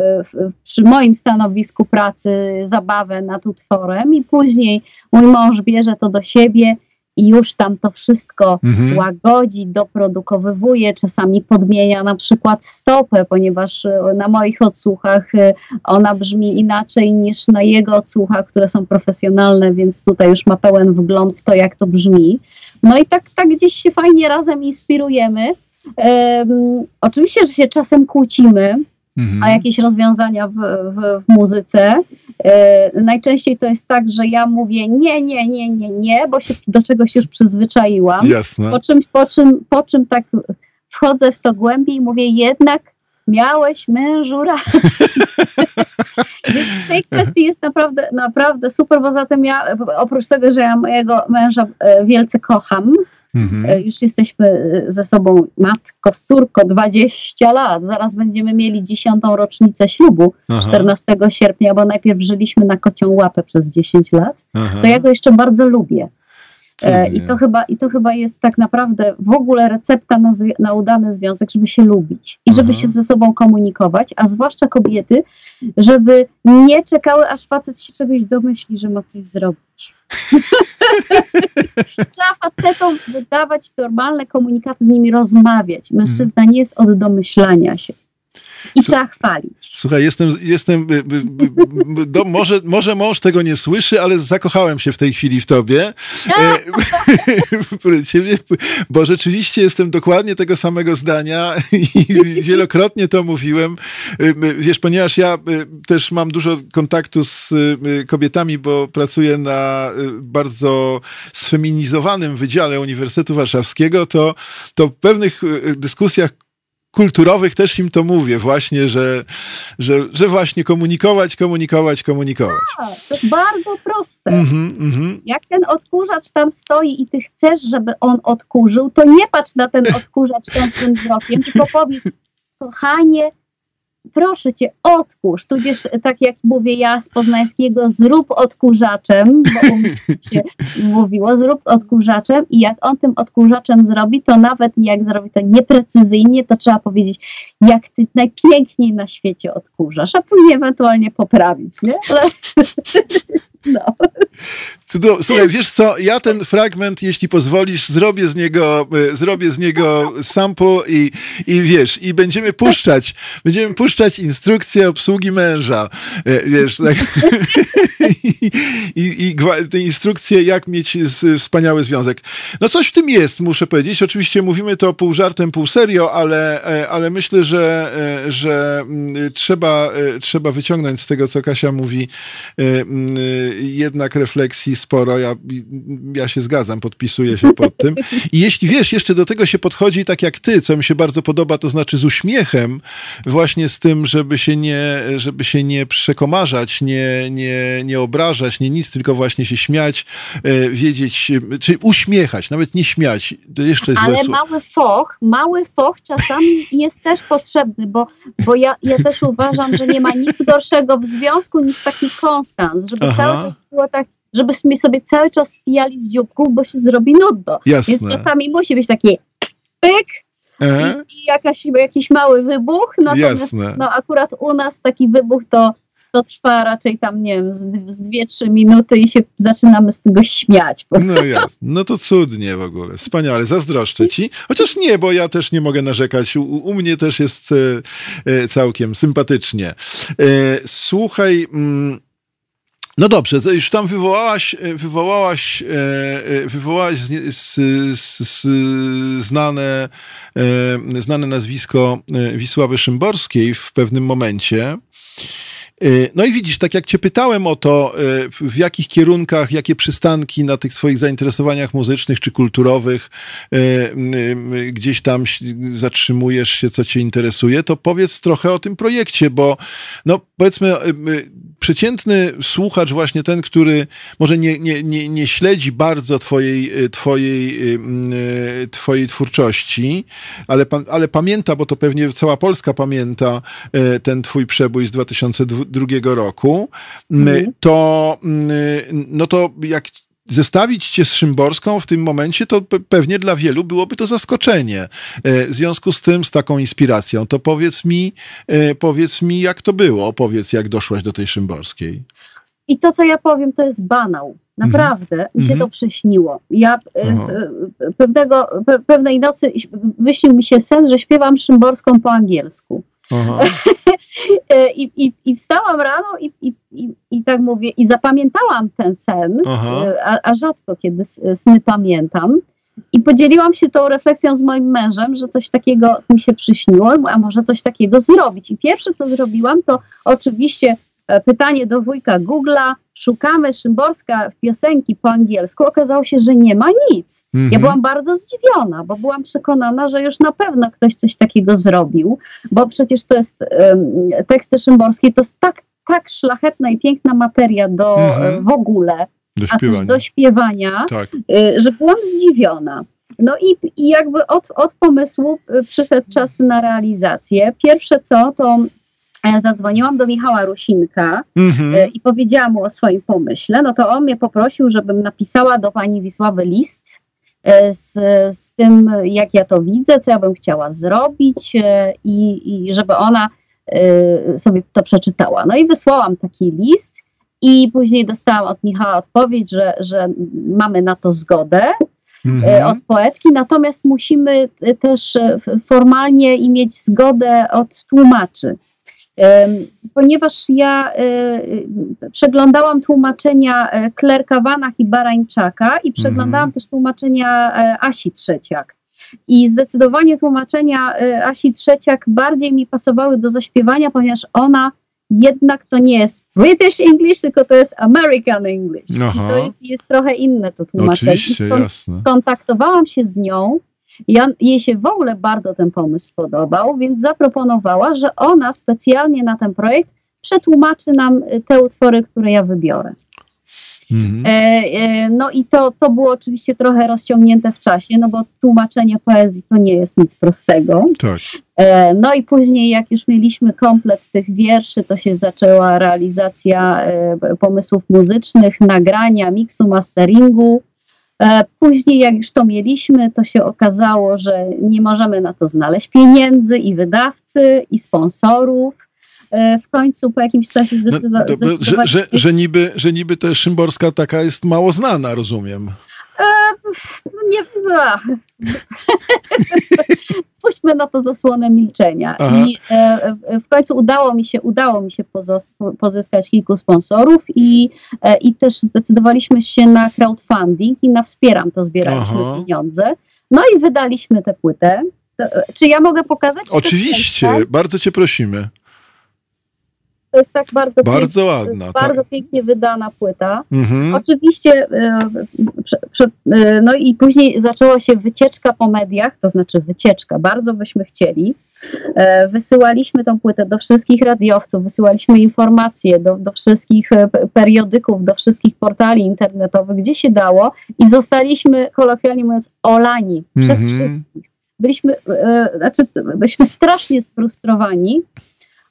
przy moim stanowisku pracy zabawę nad utworem i później mój mąż bierze to do siebie i już tam to wszystko mhm. łagodzi, doprodukowywuje, czasami podmienia na przykład stopę, ponieważ e, na moich odsłuchach e, ona brzmi inaczej niż na jego odsłuchach, które są profesjonalne, więc tutaj już ma pełen wgląd w to, jak to brzmi. No i tak, tak gdzieś się fajnie razem inspirujemy. Um, oczywiście, że się czasem kłócimy, mhm. a jakieś rozwiązania w, w, w muzyce. E, najczęściej to jest tak, że ja mówię nie, nie, nie, nie, nie, bo się do czegoś już przyzwyczaiłam. Jasne. Po czym, po czym, po czym tak wchodzę w to głębiej i mówię jednak miałeś mężu rację. (laughs) Więc w tej kwestii jest naprawdę, naprawdę super, bo zatem ja oprócz tego, że ja mojego męża e, wielce kocham, Mhm. E, już jesteśmy e, ze sobą matko z córko 20 lat. Zaraz będziemy mieli dziesiątą rocznicę ślubu Aha. 14 sierpnia, bo najpierw żyliśmy na kocią łapę przez 10 lat. Aha. To ja go jeszcze bardzo lubię. E, I to, chyba, I to chyba jest tak naprawdę w ogóle recepta na, na udany związek, żeby się lubić i żeby Aha. się ze sobą komunikować, a zwłaszcza kobiety, żeby nie czekały, aż facet się czegoś domyśli, że ma coś zrobić. (laughs) Trzeba facetom wydawać normalne komunikaty, z nimi rozmawiać. Mężczyzna nie jest od domyślania się. I trzeba chwalić. Słuchaj, jestem, jestem do, może, może mąż tego nie słyszy, ale zakochałem się w tej chwili w tobie. (laughs) Ciebie, bo rzeczywiście jestem dokładnie tego samego zdania i wielokrotnie to mówiłem. Wiesz, ponieważ ja też mam dużo kontaktu z kobietami, bo pracuję na bardzo sfeminizowanym wydziale Uniwersytetu Warszawskiego, to, to w pewnych dyskusjach kulturowych też im to mówię właśnie, że, że, że właśnie komunikować, komunikować, komunikować. A, to jest bardzo proste. Mm-hmm, mm-hmm. Jak ten odkurzacz tam stoi i ty chcesz, żeby on odkurzył, to nie patrz na ten odkurzacz tym wzrokiem, tylko powiedz, kochanie, proszę cię, odkurz, tudzież tak jak mówię ja z poznańskiego, zrób odkurzaczem, bo (laughs) się mówiło, zrób odkurzaczem i jak on tym odkurzaczem zrobi, to nawet jak zrobi to nieprecyzyjnie, to trzeba powiedzieć, jak ty najpiękniej na świecie odkurzasz, a później ewentualnie poprawić, nie? Ale... (laughs) No. Słuchaj, wiesz co, ja ten fragment, jeśli pozwolisz, zrobię z niego, e, zrobię z niego sample i, i wiesz, i będziemy puszczać, będziemy puszczać instrukcję obsługi męża, e, wiesz, tak. (laughs) I, i, i te instrukcje, jak mieć wspaniały związek. No coś w tym jest, muszę powiedzieć. Oczywiście mówimy to pół żartem, pół serio, ale, e, ale myślę, że, że mm, trzeba, trzeba wyciągnąć z tego, co Kasia mówi, jednak refleksji sporo. Ja, ja się zgadzam, podpisuję się pod tym. I jeśli wiesz, jeszcze do tego się podchodzi tak jak ty, co mi się bardzo podoba, to znaczy z uśmiechem, właśnie z tym, żeby się nie, żeby się nie przekomarzać, nie, nie, nie obrażać, nie nic, tylko właśnie się śmiać, e, wiedzieć, czy uśmiechać, nawet nie śmiać. To jeszcze jest Ale mały foch, mały foch czasami (laughs) jest też potrzebny, bo, bo ja, ja też uważam, że nie ma nic gorszego w związku niż taki konstans, żeby Aha. cały było tak, żebyśmy sobie cały czas spijali z dzióbków, bo się zrobi nudno. Jasne. Więc czasami musi być taki pyk, e? i, i jakaś, jakiś mały wybuch. Natomiast Jasne. no, akurat u nas taki wybuch to, to trwa raczej tam, nie wiem, z, z 2-3 minuty i się zaczynamy z tego śmiać. No jasne. No to cudnie w ogóle. Wspaniale. Zazdroszczę ci. Chociaż nie, bo ja też nie mogę narzekać. U, u mnie też jest e, e całkiem sympatycznie. E, słuchaj... Mm, no dobrze, już tam wywołałaś, e, wywołałaś, e, e, wywołałaś z, z, z, znane, znane nazwisko Wisławy Szymborskiej w pewnym momencie. No i widzisz, tak jak cię pytałem o to, w jakich kierunkach, jakie przystanki na tych swoich zainteresowaniach muzycznych czy kulturowych gdzieś tam zatrzymujesz się, co cię interesuje, to powiedz trochę o tym projekcie, bo no powiedzmy przeciętny słuchacz, właśnie ten, który może nie, nie, nie, nie śledzi bardzo twojej, y, twojej, y, y, twojej twórczości, ale, ale pamięta, bo to pewnie cała Polska pamięta ten twój przebój z 2002 roku, mhm. to, no to jak zestawić cię z Szymborską w tym momencie, to pewnie dla wielu byłoby to zaskoczenie. E, w związku z tym, z taką inspiracją, to powiedz mi, e, powiedz mi, jak to było, opowiedz, jak doszłaś do tej Szymborskiej. I to, co ja powiem, to jest banał. Naprawdę mm -hmm. mi się mm -hmm. to przyśniło. Ja e, pewnego, pe, pewnej nocy wyśnił mi się sen, że śpiewam Szymborską po angielsku. (laughs) E, I, i, I wstałam rano i, i, i, i tak mówię, i zapamiętałam ten sen, e, a, a rzadko kiedy sny pamiętam. I podzieliłam się tą refleksją z moim mężem, że coś takiego mi się przyśniło, a może coś takiego zrobić. I pierwsze, co zrobiłam, to oczywiście E, pytanie do wujka Google'a, szukamy Szymborska piosenki po angielsku, okazało się, że nie ma nic. Ja mhm. byłam bardzo zdziwiona, bo byłam przekonana, że już na pewno ktoś coś takiego zrobił, bo przecież to jest um, teksty Szymborskie, to jest tak, tak szlachetna i piękna materia do mhm. w ogóle, do śpiewania, do śpiewania tak. Y, że byłam zdziwiona. No i, i jakby od, od pomysłu y, przyszedł czas na realizację. Pierwsze co, to zadzwoniłam do Michała Rusinka mhm. E, i powiedziałam mu o swoim pomyśle, no to on mnie poprosił, żebym napisała do pani Wisławy list e, z, z tym, jak ja to widzę, co ja bym chciała zrobić e, i, i żeby ona sobie to przeczytała. No i wysłałam taki list I później dostałam od Michała odpowiedź, że, że mamy na to zgodę Mhm. od poetki, natomiast musimy też formalnie i mieć zgodę od tłumaczy. Ponieważ ja e, przeglądałam tłumaczenia e, Klerka Wanach i Barańczaka i przeglądałam też tłumaczenia e, Asi Trzeciak. I zdecydowanie tłumaczenia Asi Trzeciak bardziej mi pasowały do zaśpiewania, ponieważ ona jednak to nie jest British English, tylko to jest American English. Aha. I to jest, jest trochę inne to tłumaczenie. I Oczywiście, skon- jasne. skontaktowałam się z nią. Ja, jej się w ogóle bardzo ten pomysł spodobał, więc zaproponowała, że ona specjalnie na ten projekt przetłumaczy nam y, te utwory, które ja wybiorę. Mhm. E, e, no i to, to było oczywiście trochę rozciągnięte w czasie, no bo tłumaczenie poezji to nie jest nic prostego. Tak. E, No i później, jak już mieliśmy komplet tych wierszy, to się zaczęła realizacja pomysłów muzycznych, nagrania, miksu, masteringu. E, Później, jak już to mieliśmy, to się okazało, że nie możemy na to znaleźć pieniędzy i wydawcy, i sponsorów. E, W końcu po jakimś czasie No, zdecydowa- to- że, że, zdecydowaliśmy że, niby, że niby też Szymborska taka jest mało znana, rozumiem. Nie (laughs) ach. Spuśćmy na to zasłonę milczenia. Aha. I e, e, w końcu udało mi się, udało mi się pozyskać kilku sponsorów i, e, i też zdecydowaliśmy się na crowdfunding i na wspieram to zbieraliśmy Aha. pieniądze. No i wydaliśmy tę płytę. E, czy ja mogę pokazać? Oczywiście, bardzo cię prosimy. To jest tak bardzo, Bardzo pięknie, ładna. Tak. bardzo pięknie wydana płyta. Mhm. Oczywiście, e, e, no i później zaczęła się wycieczka po mediach, to znaczy wycieczka, bardzo byśmy chcieli. E, Wysyłaliśmy tą płytę do wszystkich radiowców, wysyłaliśmy informacje do, do wszystkich periodyków, do wszystkich portali internetowych, gdzie się dało i zostaliśmy, kolokwialnie mówiąc, olani przez Mhm. wszystkich. Byliśmy, znaczy, byliśmy strasznie sfrustrowani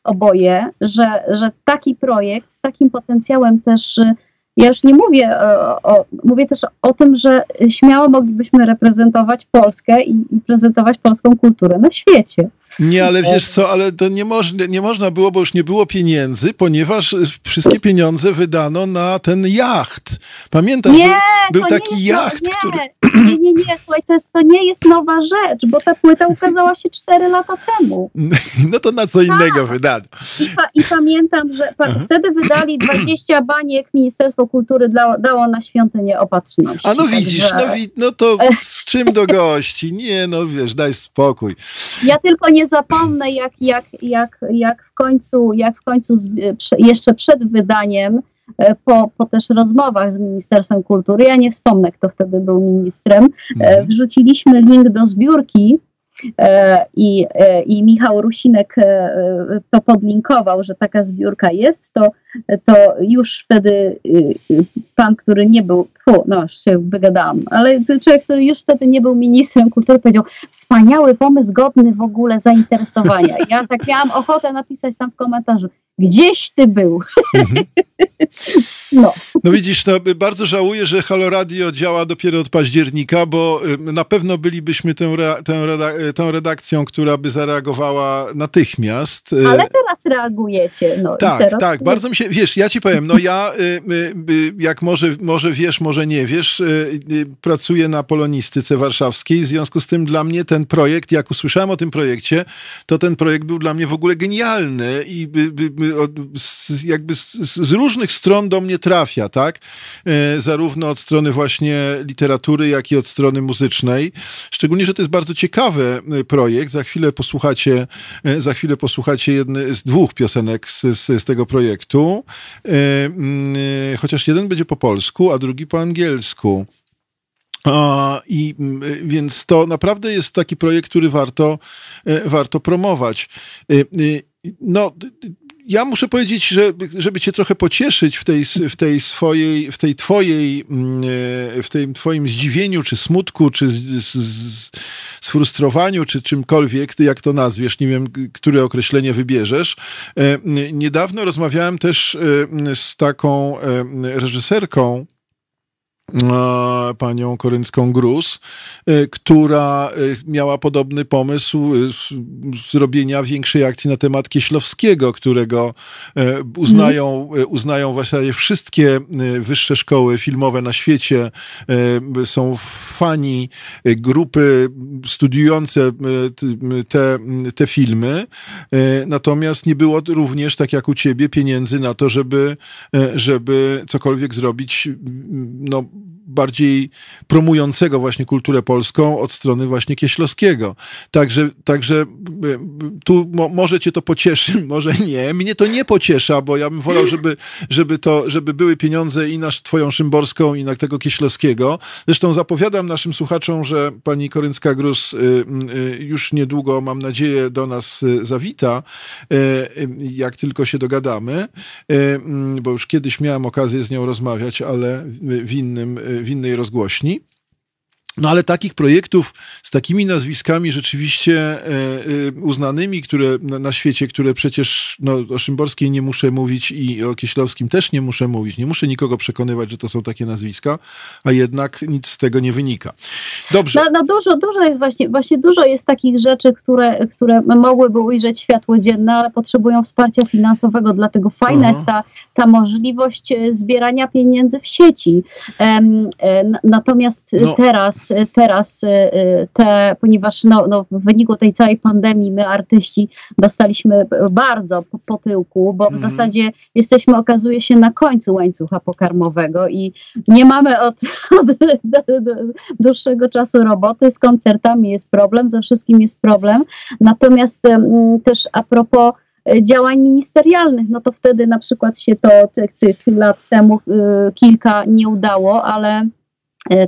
oboje, że, że taki projekt z takim potencjałem też e, ja już nie mówię o, o, mówię też o tym, że śmiało moglibyśmy reprezentować Polskę i, i prezentować polską kulturę na świecie. Nie, ale wiesz co, ale to nie, moż, nie można było, bo już nie było pieniędzy, ponieważ y, wszystkie pieniądze wydano na ten jacht. Pamiętasz? Nie, był, był taki nie jest jacht, no, który... nie, nie, nie, nie, słuchaj, to, jest, to nie jest nowa rzecz, bo ta płyta ukazała się 4 lata temu. (laughs) No to na co innego wydano. I, pa, i pamiętam, że pa, Aha. wtedy wydali 20 baniek Ministerstwo Kultury dało, dało na świątynię opatrzności. A no widzisz, Także no, wi- no to z czym do gości? Nie, no wiesz, daj spokój. Ja tylko nie zapomnę, jak, jak, jak, jak w końcu, jak w końcu jeszcze przed wydaniem, e, po, po też rozmowach z Ministerstwem Kultury, ja nie wspomnę, kto wtedy był ministrem, e, Mhm. wrzuciliśmy link do zbiórki e, i, i Michał Rusinek to podlinkował, że taka zbiórka jest, to, to już wtedy y, y, pan, który nie był, fu, no już się wygadałam, ale człowiek, który już wtedy nie był ministrem kultury, powiedział, wspaniały pomysł, godny w ogóle zainteresowania. Ja tak miałam ochotę napisać tam w komentarzu, gdzieś ty był. Mhm. (laughs) No, No widzisz, no, bardzo żałuję, że Halo Radio działa dopiero od października, bo y, na pewno bylibyśmy tą, rea- tą, reda- tą redakcją, która by zareagowała natychmiast. Ale teraz reagujecie. No, Tak, teraz tak, bardzo mi się, wiesz, ja ci powiem, no ja, y, y, y, jak może, może wiesz, może nie wiesz, pracuję na polonistyce warszawskiej, w związku z tym dla mnie ten projekt, jak usłyszałem o tym projekcie, to ten projekt był dla mnie w ogóle genialny i jakby z, różnych stron do mnie trafia, tak? Y, zarówno od strony właśnie literatury, jak i od strony muzycznej. Szczególnie, że to jest bardzo ciekawy projekt. Za chwilę posłuchacie, y, za chwilę posłuchacie jedny z dwóch piosenek z, z, z tego projektu. Y, y, Chociaż jeden będzie po polsku, a drugi po angielsku. I mm, y, więc to naprawdę jest taki projekt, który warto, warto promować. No, ja muszę powiedzieć, że żeby cię trochę pocieszyć w tej, w tej swojej, w tej twojej, mm, y, w tym twoim zdziwieniu, czy smutku, czy sfrustrowaniu, czy czymkolwiek, ty jak to nazwiesz, nie wiem, które określenie wybierzesz. E, Niedawno rozmawiałem też e, z taką e, reżyserką, panią Koryncką Gruz, e, która e, miała podobny pomysł e, zrobienia większej akcji na temat Kieślowskiego, którego uznają, uznają właściwie wszystkie wyższe szkoły filmowe na świecie. Są fani, grupy studiujące te, te filmy. Natomiast nie było również, tak jak u ciebie, pieniędzy na to, żeby, żeby cokolwiek zrobić no, bardziej promującego właśnie kulturę polską od strony właśnie Kieślowskiego. Także, także e, tu mo, może cię to pocieszy, (laughs) może nie. Mnie to nie pociesza, bo ja bym wolał, żeby, żeby, to, żeby były pieniądze i na twoją Szymborską, i na tego Kieślowskiego. Zresztą zapowiadam naszym słuchaczom, że pani Koryncka Grus y, y, już niedługo, mam nadzieję, do nas y, zawita, jak tylko się dogadamy, bo już kiedyś miałem okazję z nią rozmawiać, ale w innym innej rozgłośni. No ale takich projektów z takimi nazwiskami rzeczywiście e, e, uznanymi, które na, świecie, które przecież no, o Szymborskiej nie muszę mówić i o Kieślowskim też nie muszę mówić. Nie muszę nikogo przekonywać, że to są takie nazwiska, a jednak nic z tego nie wynika. Dobrze. No, no dużo, dużo jest właśnie, właśnie dużo jest takich rzeczy, które, które mogłyby ujrzeć światło dzienne, ale potrzebują wsparcia finansowego, dlatego fajna jest ta, ta możliwość e, zbierania pieniędzy w sieci. Um, natomiast no. teraz teraz y, y, te, ponieważ no, no, w wyniku tej całej pandemii my artyści dostaliśmy bardzo po, po tyłku, bo w mm. zasadzie jesteśmy, okazuje się, na końcu łańcucha pokarmowego i nie mamy od, (laughs) od dłuższego czasu roboty, z koncertami jest problem, ze wszystkim jest problem. Natomiast też a propos y, działań ministerialnych, no to wtedy na przykład się to tych, tych lat temu y, kilka nie udało, ale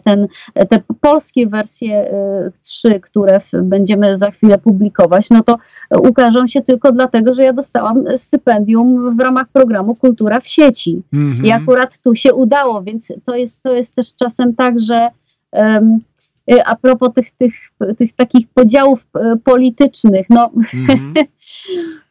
ten, te polskie wersje e, trzy, które będziemy za chwilę publikować, no to ukażą się tylko dlatego, że ja dostałam stypendium w ramach programu Kultura w sieci. Mm-hmm. I akurat tu się udało, więc to jest, to jest też czasem tak, że um, a propos tych, tych, tych takich podziałów politycznych, no mm-hmm. (laughs)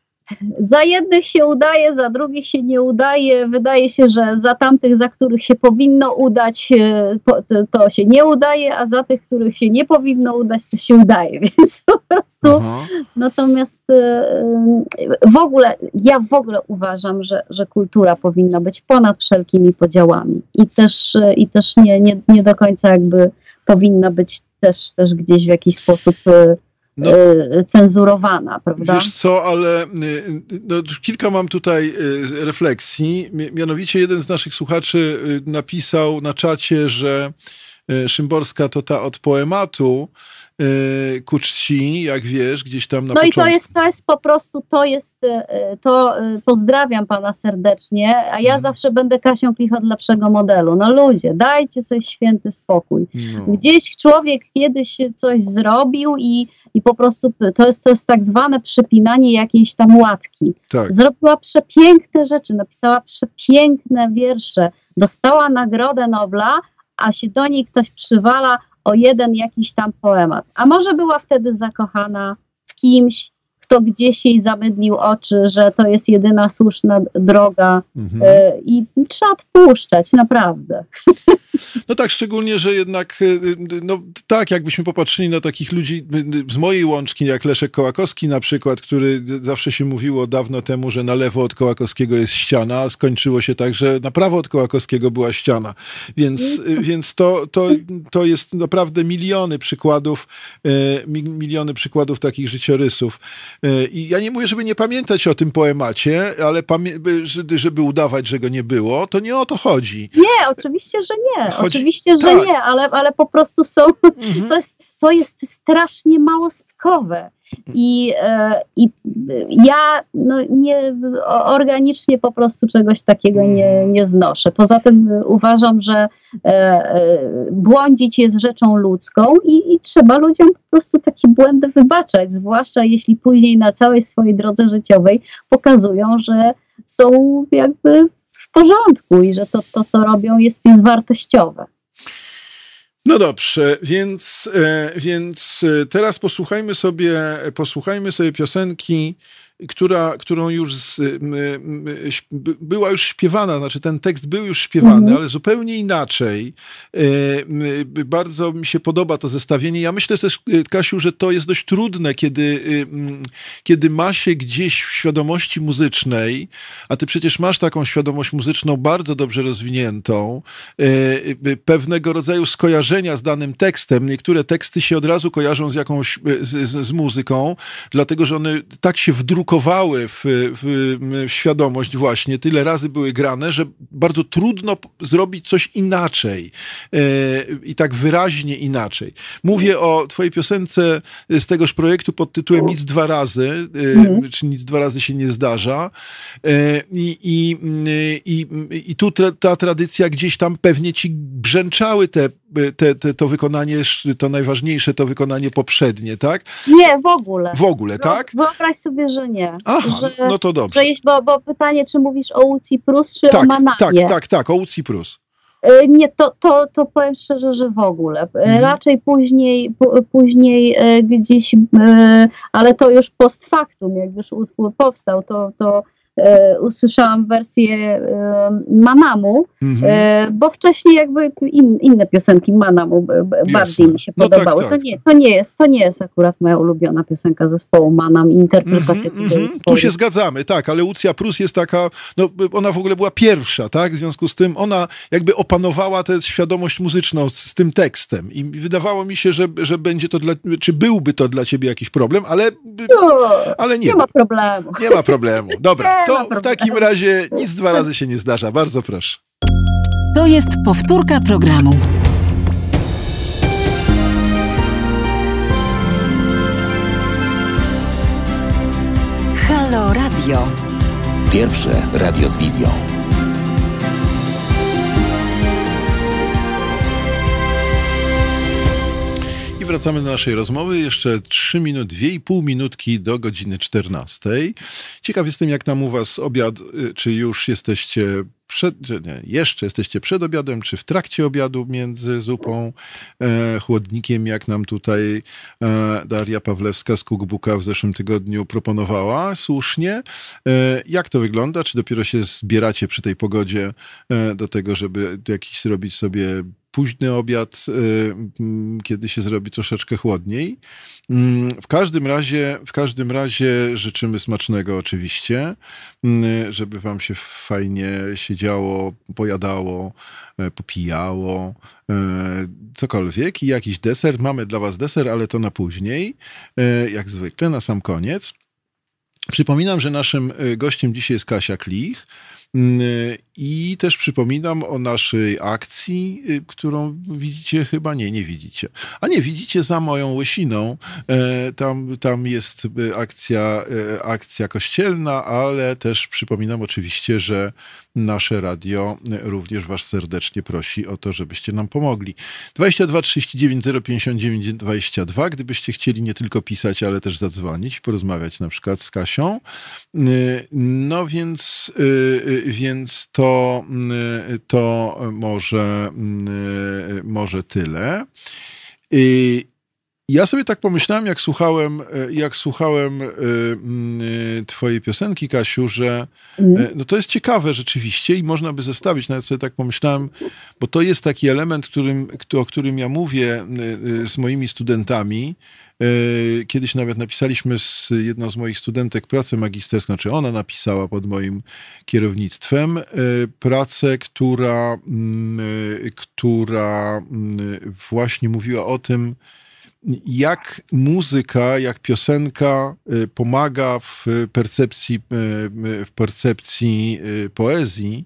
Za jednych się udaje, za drugich się nie udaje. Wydaje się, że za tamtych, za których się powinno udać, e, to się nie udaje, a za tych, których się nie powinno udać, to się udaje. (laughs) Więc po prostu. Aha. Natomiast e, w ogóle, ja w ogóle uważam, że, że kultura powinna być ponad wszelkimi podziałami i też, e, i też nie, nie, nie do końca jakby powinna być też, też gdzieś w jakiś sposób no, y, cenzurowana, prawda? Wiesz co, ale y, no, kilka mam tutaj y, refleksji. Mianowicie jeden z naszych słuchaczy napisał na czacie, że Szymborska to ta od poematu, E, ku czci, jak wiesz, gdzieś tam na No początku. i to jest, to jest po prostu, to jest, e, to e, pozdrawiam pana serdecznie, a ja hmm. zawsze będę Kasią Klichot lepszego modelu. No ludzie, dajcie sobie święty spokój. No. Gdzieś człowiek kiedyś coś zrobił i, i po prostu to jest, to jest tak zwane przypinanie jakiejś tam łatki. Tak. Zrobiła przepiękne rzeczy, napisała przepiękne wiersze, dostała Nagrodę Nobla, a się do niej ktoś przywala, o jeden jakiś tam poemat. A może była wtedy zakochana w kimś, kto gdzieś jej zamydlił oczy, że to jest jedyna słuszna droga mhm. E, i trzeba odpuszczać, naprawdę. No tak, szczególnie, że jednak, e, no tak, jakbyśmy popatrzyli na takich ludzi z mojej łączki, jak Leszek Kołakowski na przykład, który zawsze się mówiło dawno temu, że na lewo od Kołakowskiego jest ściana, a skończyło się tak, że na prawo od Kołakowskiego była ściana. Więc, e, więc to, to, to jest naprawdę miliony przykładów, miliony przykładów takich życiorysów. E, I ja nie mówię, żeby nie pamiętać o tym poemacie, ale żeby udawać, że go nie było, to nie o to chodzi. Nie, oczywiście, że nie. Chodzi... Oczywiście, że tak. nie, ale, ale po prostu są. (laughs) Mhm. To, jest, to jest strasznie małostkowe. I, e, I ja no, nie, organicznie po prostu czegoś takiego nie, nie znoszę. Poza tym uważam, że e, e, błądzić jest rzeczą ludzką i, i trzeba ludziom po prostu takie błędy wybaczać, zwłaszcza jeśli później na całej swojej drodze życiowej pokazują, że są jakby w porządku i że to, to co robią jest, jest wartościowe. No dobrze, więc, e, więc e, teraz posłuchajmy sobie, posłuchajmy sobie piosenki która, którą już z, była już śpiewana, znaczy ten tekst był już śpiewany, mhm. ale zupełnie inaczej. Bardzo mi się podoba to zestawienie. Ja myślę też, Kasiu, że to jest dość trudne, kiedy, kiedy ma się gdzieś w świadomości muzycznej, a ty przecież masz taką świadomość muzyczną bardzo dobrze rozwiniętą, pewnego rodzaju skojarzenia z danym tekstem. Niektóre teksty się od razu kojarzą z jakąś, z, z, z muzyką, dlatego, że one tak się wdrukowały w, w, w, świadomość właśnie, tyle razy były grane, że bardzo trudno zrobić coś inaczej e, i tak wyraźnie inaczej. Mówię o twojej piosence z tegoż projektu pod tytułem Nic dwa razy, mm. czy Nic dwa razy się nie zdarza e, i, i, i, i tu tra, ta tradycja gdzieś tam pewnie ci brzęczały te te, te, to wykonanie, to najważniejsze, to wykonanie poprzednie, tak? Nie, w ogóle. W ogóle, tak? Wyobraź sobie, że nie. Aha, że, no to dobrze. Że jest, bo, bo pytanie, czy mówisz o Uci Prus, czy tak, o Manamie? Tak, tak, tak, o Uci Prus. E, nie, to, to, to powiem szczerze, że w ogóle. E, mhm. Raczej później, później e, gdzieś, ale to już post factum, jak już utwór powstał, to, to usłyszałam wersję e, Manamu, mhm. e, bo wcześniej jakby in, inne piosenki Manamu bardziej Jasne. mi się no tak, podobały. Tak, tak. To, nie, to, nie jest, to nie jest akurat moja ulubiona piosenka zespołu Manam interpretacja mhm, tego mhm. Tu się zgadzamy, tak, ale Lucja Prus jest taka, no ona w ogóle była pierwsza, tak, w związku z tym ona jakby opanowała tę świadomość muzyczną z, z tym tekstem i wydawało mi się, że, że będzie to dla, czy byłby to dla ciebie jakiś problem, ale, no, ale nie. Nie ma problemu. Nie ma problemu. Dobra, to w takim razie nic dwa razy się nie zdarza. Bardzo proszę. To jest powtórka programu. Halo Radio. Pierwsze radio z wizją. Wracamy do naszej rozmowy. Jeszcze 3 minut, 2,5 minutki do godziny 14. Ciekaw jestem, jak tam u was obiad, y, czy już jesteście przed, nie, jeszcze jesteście przed obiadem, czy w trakcie obiadu między zupą, e, chłodnikiem, jak nam tutaj e, Daria Pawlewska z Cookbooka w zeszłym tygodniu proponowała, słusznie. E, jak to wygląda? Czy dopiero się zbieracie przy tej pogodzie e, do tego, żeby jakiś zrobić sobie późny obiad, y, kiedy się zrobi troszeczkę chłodniej. Mm, w każdym razie, w każdym razie życzymy smacznego oczywiście, mm, żeby wam się fajnie siedziało, pojadało, e, popijało, e, cokolwiek i jakiś deser. Mamy dla was deser, ale to na później, e, jak zwykle, na sam koniec. Przypominam, że naszym gościem dzisiaj jest Kasia Klich. I też przypominam o naszej akcji, y, którą widzicie chyba, nie, nie widzicie. A nie, widzicie za moją łysiną. E, tam, tam jest y, akcja, e, akcja kościelna, ale też przypominam oczywiście, że nasze radio również was serdecznie prosi o to, żebyście nam pomogli. 22 39 059 22, gdybyście chcieli nie tylko pisać, ale też zadzwonić, porozmawiać na przykład z Kasią. Y, no więc więc to, to może, może tyle. Ja sobie tak pomyślałem, jak słuchałem, jak słuchałem twojej piosenki, Kasiu, że mhm. no to jest ciekawe rzeczywiście i można by zestawić, nawet sobie tak pomyślałem, bo to jest taki element, którym, o którym ja mówię z moimi studentami, kiedyś nawet napisaliśmy z jedną z moich studentek pracę magisterską, znaczy ona napisała pod moim kierownictwem e, pracę, która, e, która właśnie mówiła o tym, jak muzyka, jak piosenka pomaga w percepcji, w percepcji poezji.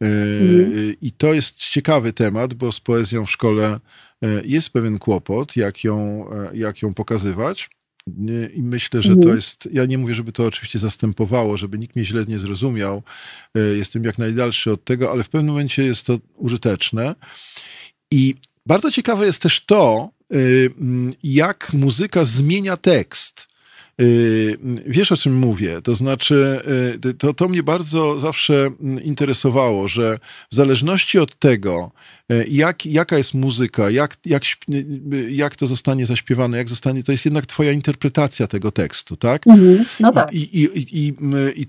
Mhm. I to jest ciekawy temat, bo z poezją w szkole jest pewien kłopot, jak ją, e, jak ją pokazywać. I myślę, że to mhm. jest. Ja nie mówię, żeby to oczywiście zastępowało, żeby nikt mnie źle nie zrozumiał. E, jestem jak najdalszy od tego, ale w pewnym momencie jest to użyteczne. I bardzo ciekawe jest też to, jak muzyka zmienia tekst. Y, wiesz o czym mówię? To znaczy, y, to, to mnie bardzo zawsze mm, interesowało, że w zależności od tego, y, jak, jaka jest muzyka, jak, jak, jak to zostanie zaśpiewane, jak zostanie, to jest jednak twoja interpretacja tego tekstu, tak? Mhm. No tak. I, i, i, i, i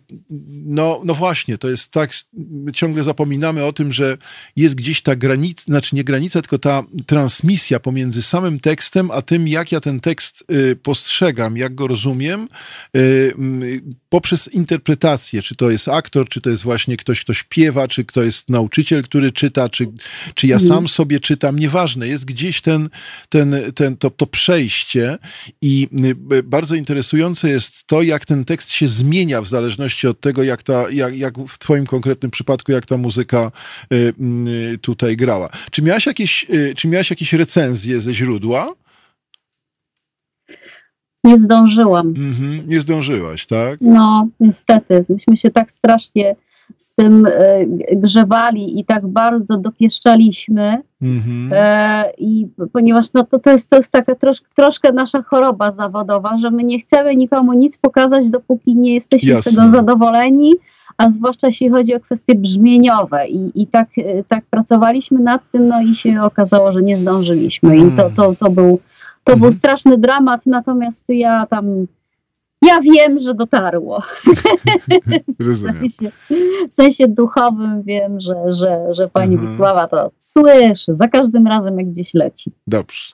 no, no właśnie, to jest tak, ciągle zapominamy o tym, że jest gdzieś ta granica, znaczy nie granica, tylko ta transmisja pomiędzy samym tekstem, a tym, jak ja ten tekst postrzegam, jak go rozumiem, y, poprzez interpretację, czy to jest aktor, czy to jest właśnie ktoś, kto śpiewa, czy kto jest nauczyciel, który czyta, czy, czy ja sam sobie czytam, nieważne, jest gdzieś ten, ten, ten, to, to przejście i y, bardzo interesujące jest to, jak ten tekst się zmienia w zależności od tego, jak, ta, jak, jak w twoim konkretnym przypadku, jak ta muzyka tutaj grała. Czy miałaś jakieś, czy miałaś jakieś recenzje ze źródła? Nie zdążyłam. Mhm, nie zdążyłaś, tak? No, niestety. Myśmy się tak strasznie z tym e, grzewali i tak bardzo dopieszczaliśmy. Mhm. E, I ponieważ no, to, to, jest, to jest taka trosz, troszkę nasza choroba zawodowa, że my nie chcemy nikomu nic pokazać, dopóki nie jesteśmy Jasne. z tego zadowoleni, a zwłaszcza jeśli chodzi o kwestie brzmieniowe. I, i tak, e, tak pracowaliśmy nad tym, no i się okazało, że nie zdążyliśmy. I to, to, to był to mhm. był straszny dramat, natomiast ja tam. Ja wiem, że dotarło. (laughs) W sensie, w sensie duchowym wiem, że, że, że pani mhm. Wisława to słyszy za każdym razem, jak gdzieś leci. Dobrze.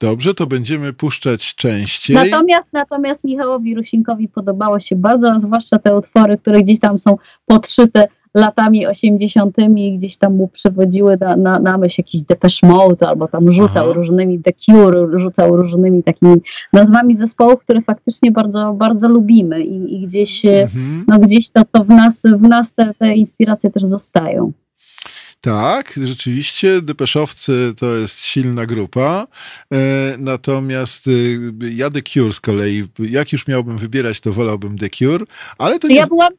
Dobrze, to będziemy puszczać częściej. Natomiast, natomiast Michałowi Rusinkowi podobało się bardzo, a zwłaszcza te utwory, które gdzieś tam są podszyte latami 80. gdzieś tam mu przywodziły na, na, na myśl jakiś Depeche Mode, albo tam rzucał Aha. różnymi The Cure, rzucał różnymi takimi nazwami zespołów, które faktycznie bardzo, bardzo lubimy i, i gdzieś, mhm. no gdzieś to, to w nas, w nas te, te inspiracje też zostają. Tak, rzeczywiście Depeszowcy to jest silna grupa, e, natomiast y, ja The Cure z kolei, jak już miałbym wybierać, to wolałbym The Cure, ale to nie... Ja byłam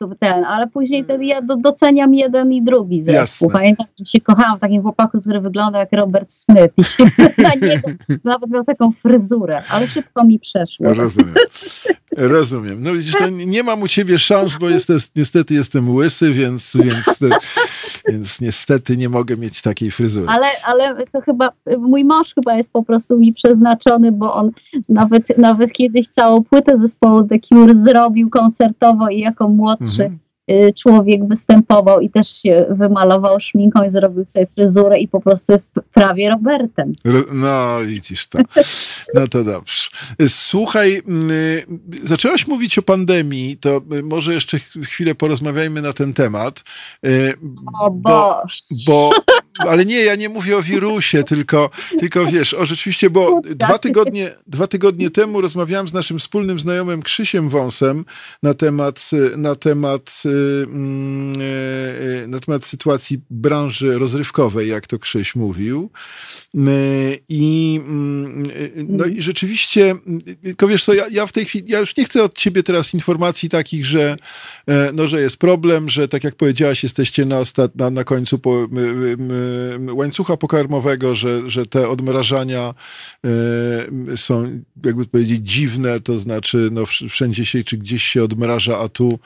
Cure'ową ten, ale później ten, ja doceniam jeden i drugi zespół. Jasne. Pamiętam, że się kochałam w takim chłopaku, który wygląda jak Robert Smith i się (laughs) na niego nawet miał taką fryzurę, ale szybko mi przeszło. Rozumiem. Rozumiem. No widzisz, to nie mam u ciebie szans, bo jestem, niestety jestem łysy, więc, więc, więc niestety nie mogę mieć takiej fryzury. Ale, ale to chyba, mój mąż chyba jest po prostu mi przeznaczony, bo on nawet, nawet kiedyś całą płytę zespołu The Cure zrobił koncertowo i jako młodszy mhm. Y, człowiek występował i też się wymalował szminką i zrobił sobie fryzurę i po prostu jest prawie Robertem. No, widzisz to. No to dobrze. Słuchaj, y, zaczęłaś mówić o pandemii, to może jeszcze chwilę porozmawiajmy na ten temat. Y, o bo, bo, ale nie, ja nie mówię o wirusie, tylko, tylko wiesz, o rzeczywiście, bo dwa tygodnie, dwa tygodnie temu rozmawiałem z naszym wspólnym znajomym Krzysiem Wąsem na temat, na temat na temat sytuacji branży rozrywkowej, jak to Krzyś mówił. E, I, mm, no i rzeczywiście, tylko wiesz co, ja, ja w tej chwili, ja już nie chcę od ciebie teraz informacji takich, że, no, że jest problem, że tak jak powiedziałaś, jesteście na, ostat, na, na końcu po, łańcucha pokarmowego, że, że te odmrażania są, jakby powiedzieć, dziwne, to znaczy no, wszędzie się czy gdzieś się odmraża, a tu,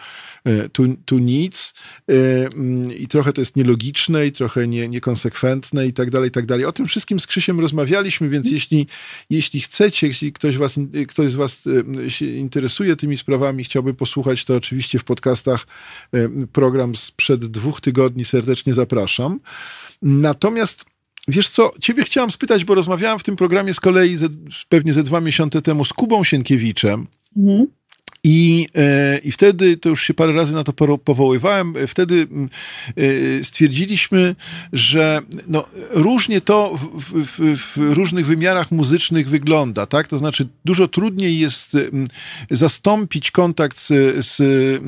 tu, tu nic y, mm, i trochę to jest nielogiczne i trochę nie, niekonsekwentne i tak dalej, i tak dalej. O tym wszystkim z Krzysiem rozmawialiśmy, więc jeśli, jeśli chcecie, jeśli ktoś, was, ktoś z was y, się interesuje tymi sprawami, chciałby posłuchać, to oczywiście w podcastach y, program sprzed dwóch tygodni serdecznie zapraszam. Natomiast Wiesz co, ciebie chciałam spytać, bo rozmawiałam w tym programie z kolei ze, pewnie ze dwa miesiące temu z Kubą Sienkiewiczem. Mhm. I, e, I wtedy, to już się parę razy na to powoływałem, wtedy e, stwierdziliśmy, że no, różnie to w, w, w, różnych wymiarach muzycznych wygląda, tak? To znaczy dużo trudniej jest zastąpić kontakt z, z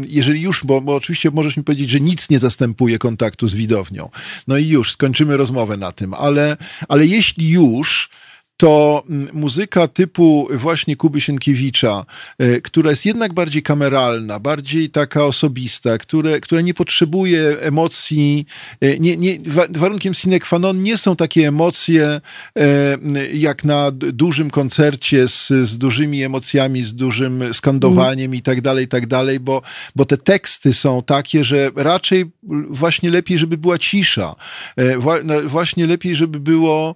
jeżeli już, bo, bo oczywiście możesz mi powiedzieć, że nic nie zastępuje kontaktu z widownią. No i już, skończymy rozmowę na tym, ale, ale jeśli już, to mm, muzyka typu właśnie Kuby Sienkiewicza, e, która jest jednak bardziej kameralna, bardziej taka osobista, które, która nie potrzebuje emocji, e, nie, nie, warunkiem sine qua non nie są takie emocje e, jak na dużym koncercie z, z dużymi emocjami, z dużym skandowaniem i tak dalej, i tak dalej, bo, bo te teksty są takie, że raczej właśnie lepiej, żeby była cisza. Właśnie lepiej, żeby było,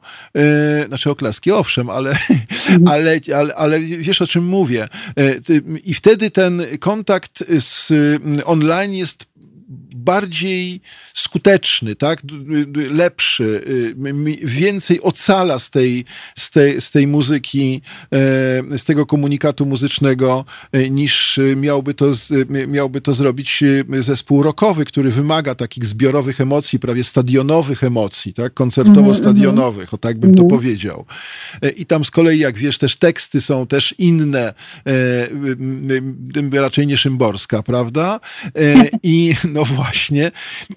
znaczy oklaski owszem, ale, (laughs) ale, ale, ale wiesz o czym mówię. E, I wtedy ten kontakt z online jest bardziej skuteczny, tak? lepszy, y, więcej ocala z tej, z tej, z tej muzyki, e, z tego komunikatu muzycznego, e, niż miałby to, miałby to zrobić e, zespół rockowy, który wymaga takich zbiorowych emocji, prawie stadionowych emocji, tak? koncertowo-stadionowych, o tak bym to mhm. powiedział. I tam z kolei, jak wiesz, też teksty są też inne, raczej nie Szymborska, prawda? I no właśnie.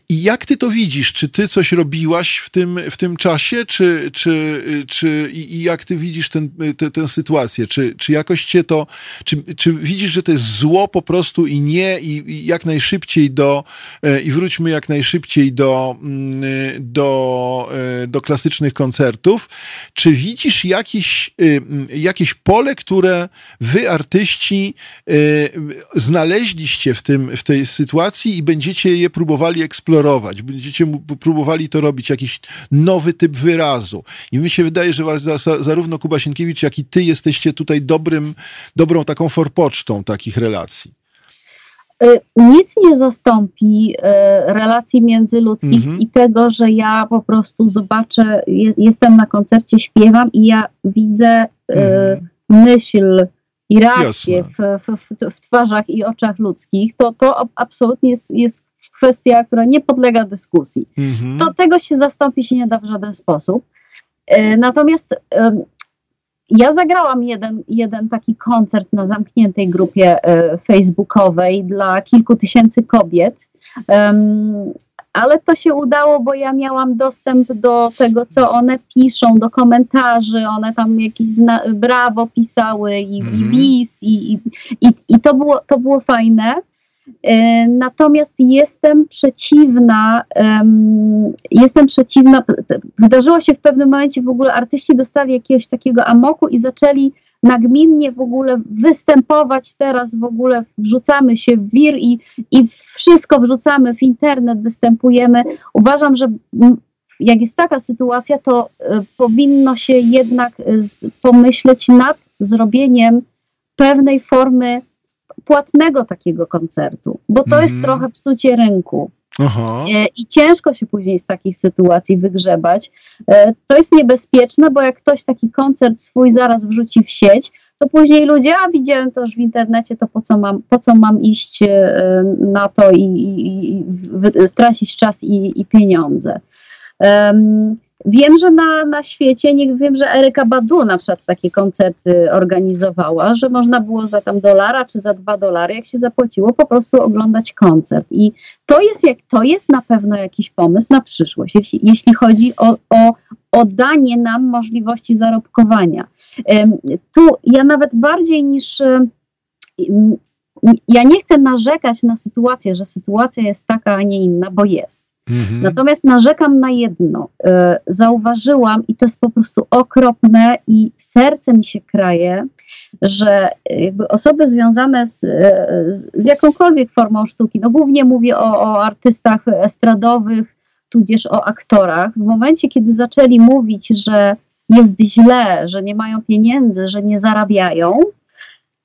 I jak ty to widzisz? Czy ty coś robiłaś w tym, w tym czasie, czy, czy, czy i jak ty widzisz ten, te, tę sytuację? Czy, czy jakoś cię to, czy, czy widzisz, że to jest zło po prostu i nie, i, i jak najszybciej do, e, i wróćmy jak najszybciej do, mm, do, e, do klasycznych koncertów? Czy widzisz jakieś, e, jakieś pole, które wy, artyści, znaleźliście w, tym, w tej sytuacji i będziecie je próbowali eksplorować, będziecie próbowali to robić, jakiś nowy typ wyrazu. I mi się wydaje, że zarówno Kuba Sienkiewicz, jak i ty jesteście tutaj dobrym, dobrą taką forpocztą takich relacji. Y, nic nie zastąpi y, relacji międzyludzkich mhm. i tego, że ja po prostu zobaczę, jestem na koncercie, śpiewam i ja widzę y, mhm. myśl, i reakcje w, w, w, twarzach i oczach ludzkich, to to absolutnie jest, jest kwestia, która nie podlega dyskusji. Mhm. To tego się zastąpić nie da w żaden sposób. E, natomiast ja zagrałam jeden, jeden taki koncert na zamkniętej grupie e, facebookowej dla kilku tysięcy kobiet. Ale to się udało, bo ja miałam dostęp do tego, co one piszą, do komentarzy. One tam jakieś brawo pisały i, i bis, i, i, i to, było, to było fajne. E, natomiast jestem przeciwna, jestem przeciwna. Wydarzyło się w pewnym momencie w ogóle, artyści dostali jakiegoś takiego amoku i zaczęli nagminnie w ogóle występować teraz, w ogóle wrzucamy się w wir i, i wszystko wrzucamy w internet, występujemy. Uważam, że jak jest taka sytuacja, to e, powinno się jednak pomyśleć nad zrobieniem pewnej formy płatnego takiego koncertu, bo to mm. jest mhm. trochę psucie rynku. Aha. E, I ciężko się później z takich sytuacji wygrzebać. E, to jest niebezpieczne, bo jak ktoś taki koncert swój zaraz wrzuci w sieć, to później ludzie, a widziałem to już w internecie, to po co mam, po co mam iść e, na to i, i, i stracić czas i, i pieniądze. Um, Wiem, że na, na świecie, nie wiem, że Eryka Badu na przykład takie koncerty organizowała, że można było za tam dolara czy za dwa dolary, jak się zapłaciło, po prostu oglądać koncert. I to jest, jak, to jest na pewno jakiś pomysł na przyszłość, jeśli, jeśli chodzi o, o, o danie nam możliwości zarobkowania. Tu ja nawet bardziej niż ja nie chcę narzekać na sytuację, że sytuacja jest taka, a nie inna, bo jest. Mhm. Natomiast narzekam na jedno. E, zauważyłam, i to jest po prostu okropne, i serce mi się kraje, że jakby osoby związane z, e, z jakąkolwiek formą sztuki, no głównie mówię o, o artystach estradowych, tudzież o aktorach, w momencie, kiedy zaczęli mówić, że jest źle, że nie mają pieniędzy, że nie zarabiają,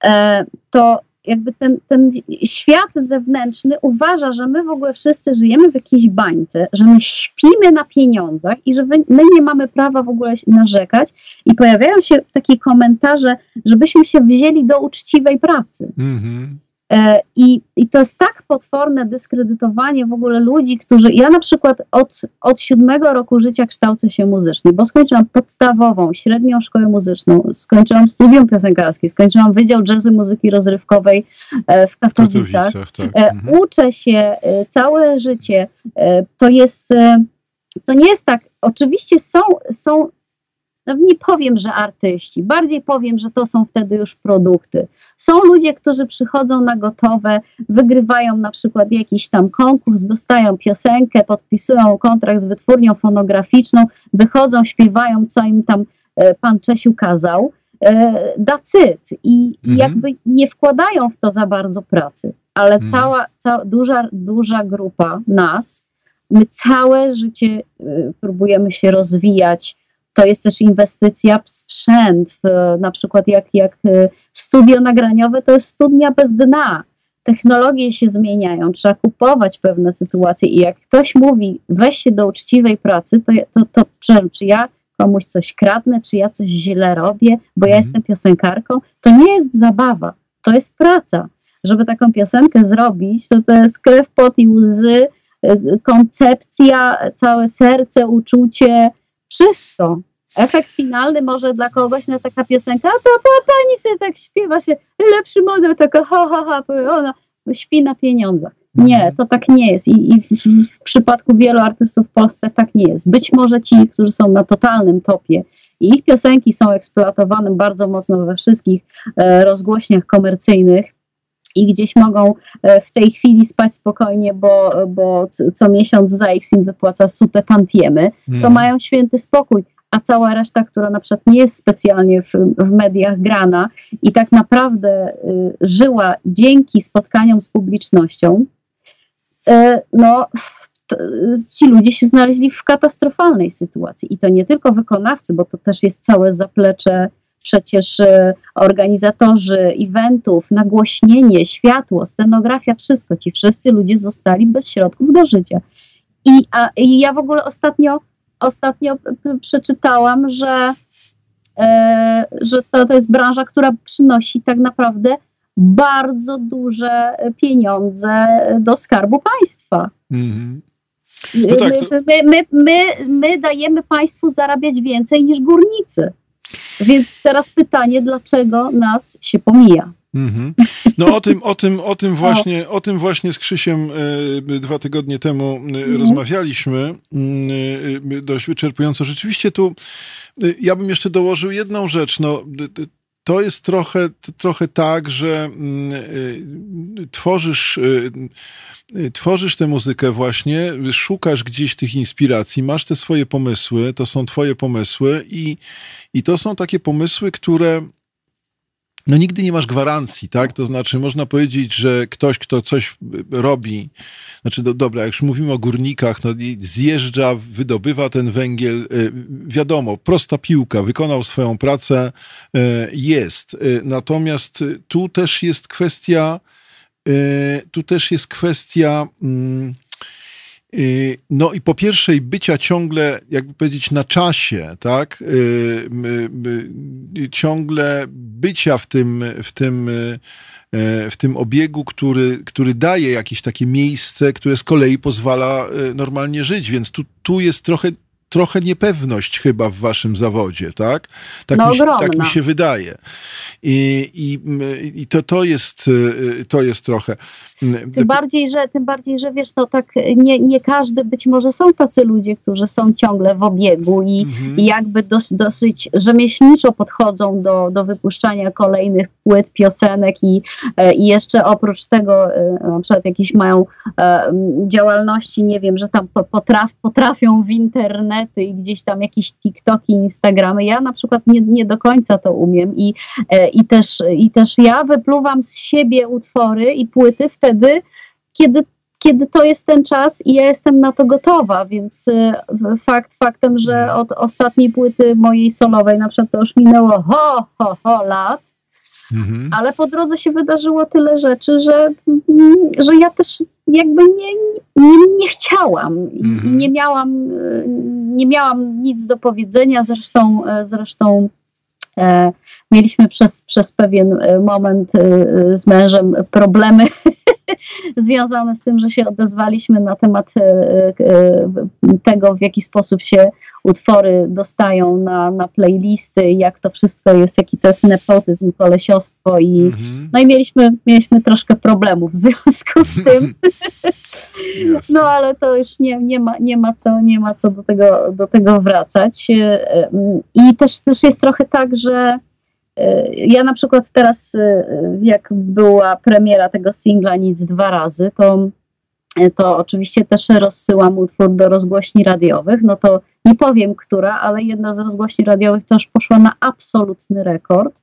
e, to jakby ten, ten świat zewnętrzny uważa, że my w ogóle wszyscy żyjemy w jakiejś bańce, że my śpimy na pieniądzach i że my nie mamy prawa w ogóle narzekać i pojawiają się takie komentarze, żebyśmy się wzięli do uczciwej pracy. Mm-hmm. E, I, I to jest tak potworne dyskredytowanie w ogóle ludzi, którzy. Ja na przykład od, od siódmego roku życia kształcę się muzycznie, bo skończyłam podstawową, średnią szkołę muzyczną, skończyłam studium piosenkarskie, skończyłam Wydział Jazzu Muzyki Rozrywkowej e, w Katowicach. Tak. E, mhm. Uczę się całe życie. To jest. To nie jest tak. Oczywiście są, są no nie powiem, że artyści, bardziej powiem, że to są wtedy już produkty. Są ludzie, którzy przychodzą na gotowe, wygrywają na przykład jakiś tam konkurs, dostają piosenkę, podpisują kontrakt z wytwórnią fonograficzną, wychodzą, śpiewają, co im tam e, pan Czesiu kazał. E, dacyt i Mhm. jakby nie wkładają w to za bardzo pracy, ale Mhm. cała, cała duża, duża grupa nas, my całe życie y, próbujemy się rozwijać. To jest też inwestycja w sprzęt, w, na przykład jak, jak y, studio nagraniowe to jest studnia bez dna. Technologie się zmieniają, trzeba kupować pewne sytuacje i jak ktoś mówi weź się do uczciwej pracy, to, to, to czy, czy ja komuś coś kradnę, czy ja coś źle robię, bo ja Mhm. jestem piosenkarką, to nie jest zabawa, to jest praca. Żeby taką piosenkę zrobić, to to jest krew, pot i łzy, y, koncepcja, całe serce, uczucie, wszystko. Efekt finalny może dla kogoś na taka piosenka, a to, to pani sobie tak śpiewa się, lepszy model, taka ha, ha, ha, ona śpi na pieniądzach. Nie, Mhm. to tak nie jest i, i w, w, w przypadku wielu artystów w Polsce tak nie jest. Być może ci, którzy są na totalnym topie i ich piosenki są eksploatowane bardzo mocno we wszystkich e, rozgłośniach komercyjnych i gdzieś mogą e, w tej chwili spać spokojnie, bo, bo co miesiąc ZAX im wypłaca sute tantiemy, to Mhm. mają święty spokój. A cała reszta, która na przykład nie jest specjalnie w, w mediach grana i tak naprawdę y, żyła dzięki spotkaniom z publicznością, y, no to, ci ludzie się znaleźli w katastrofalnej sytuacji. I to nie tylko wykonawcy, bo to też jest całe zaplecze przecież y, organizatorzy eventów, nagłośnienie, światło, scenografia, wszystko. Ci wszyscy ludzie zostali bez środków do życia. I, a, i ja w ogóle ostatnio, ostatnio przeczytałam, że, e, że to, to jest branża, która przynosi tak naprawdę bardzo duże pieniądze do skarbu państwa. Mhm. No tak, my, to- my, my, my, my dajemy państwu zarabiać więcej niż górnicy. Więc teraz pytanie, dlaczego nas się pomija? Mhm. No o tym, o tym, o tym właśnie, o tym właśnie z Krzysiem e, dwa tygodnie temu Mhm. rozmawialiśmy mm, e, dość wyczerpująco. Rzeczywiście tu ja bym jeszcze dołożył jedną rzecz. No, to jest trochę, trochę tak, że mm, e, tworzysz, e, e, tworzysz tę muzykę właśnie, szukasz gdzieś tych inspiracji, masz te swoje pomysły, to są twoje pomysły i, i to są takie pomysły, które no nigdy nie masz gwarancji, tak? To znaczy można powiedzieć, że ktoś, kto coś robi, znaczy do, dobra, jak już mówimy o górnikach, no zjeżdża, wydobywa ten węgiel, y, wiadomo, prosta piłka, wykonał swoją pracę, y, jest. Y, Natomiast tu też jest kwestia, tu też jest kwestia mm, y, no i po pierwsze bycia ciągle, jakby powiedzieć, na czasie, tak? Y, y, y, Ciągle bycia w tym, w tym, y, w tym obiegu, który, który daje jakieś takie miejsce, które z kolei pozwala y, normalnie żyć, więc tu, tu jest trochę trochę niepewność chyba w waszym zawodzie, tak? Tak, No mi, się, tak mi się wydaje. I, i, i to, to, jest, y, to jest trochę. Tym bardziej, że, tym bardziej, że wiesz, to tak nie, nie każdy, być może są tacy ludzie, którzy są ciągle w obiegu i, Mhm. i jakby dos, dosyć rzemieślniczo podchodzą do, do wypuszczania kolejnych płyt, piosenek i, e, i jeszcze oprócz tego e, na przykład jakieś mają e, działalności, nie wiem, że tam po- potraf, potrafią w internety i gdzieś tam jakieś TikToki, Instagramy. Ja na przykład nie, nie do końca to umiem i, e, i, też, i też ja wypluwam z siebie utwory i płyty wtedy, kiedy kiedy to jest ten czas i ja jestem na to gotowa, więc w- fakt faktem, że od ostatniej płyty mojej solowej na przykład to już minęło ho, ho, ho lat, Mhm. ale po drodze się wydarzyło tyle rzeczy, że, mm, że ja też jakby nie, nie, nie chciałam i, Mhm. i nie miałam, y, nie miałam nic do powiedzenia, zresztą, e, zresztą mieliśmy przez, przez pewien e, moment z mężem problemy (laughs) związane z tym, że się odezwaliśmy na temat tego, w jaki sposób się utwory dostają na, na playlisty, jak to wszystko jest, jaki to jest nepotyzm, kolesiostwo i mhm. no i mieliśmy, mieliśmy troszkę problemów w związku z tym. (laughs) no ale to już nie, nie, ma, nie, ma co, nie ma co do tego, do tego wracać. I też, też jest trochę tak, że e, ja na przykład teraz, e, jak była premiera tego singla Nic dwa razy, to to oczywiście też rozsyłam utwór do rozgłośni radiowych, no to nie powiem która, ale jedna z rozgłośni radiowych też poszła na absolutny rekord,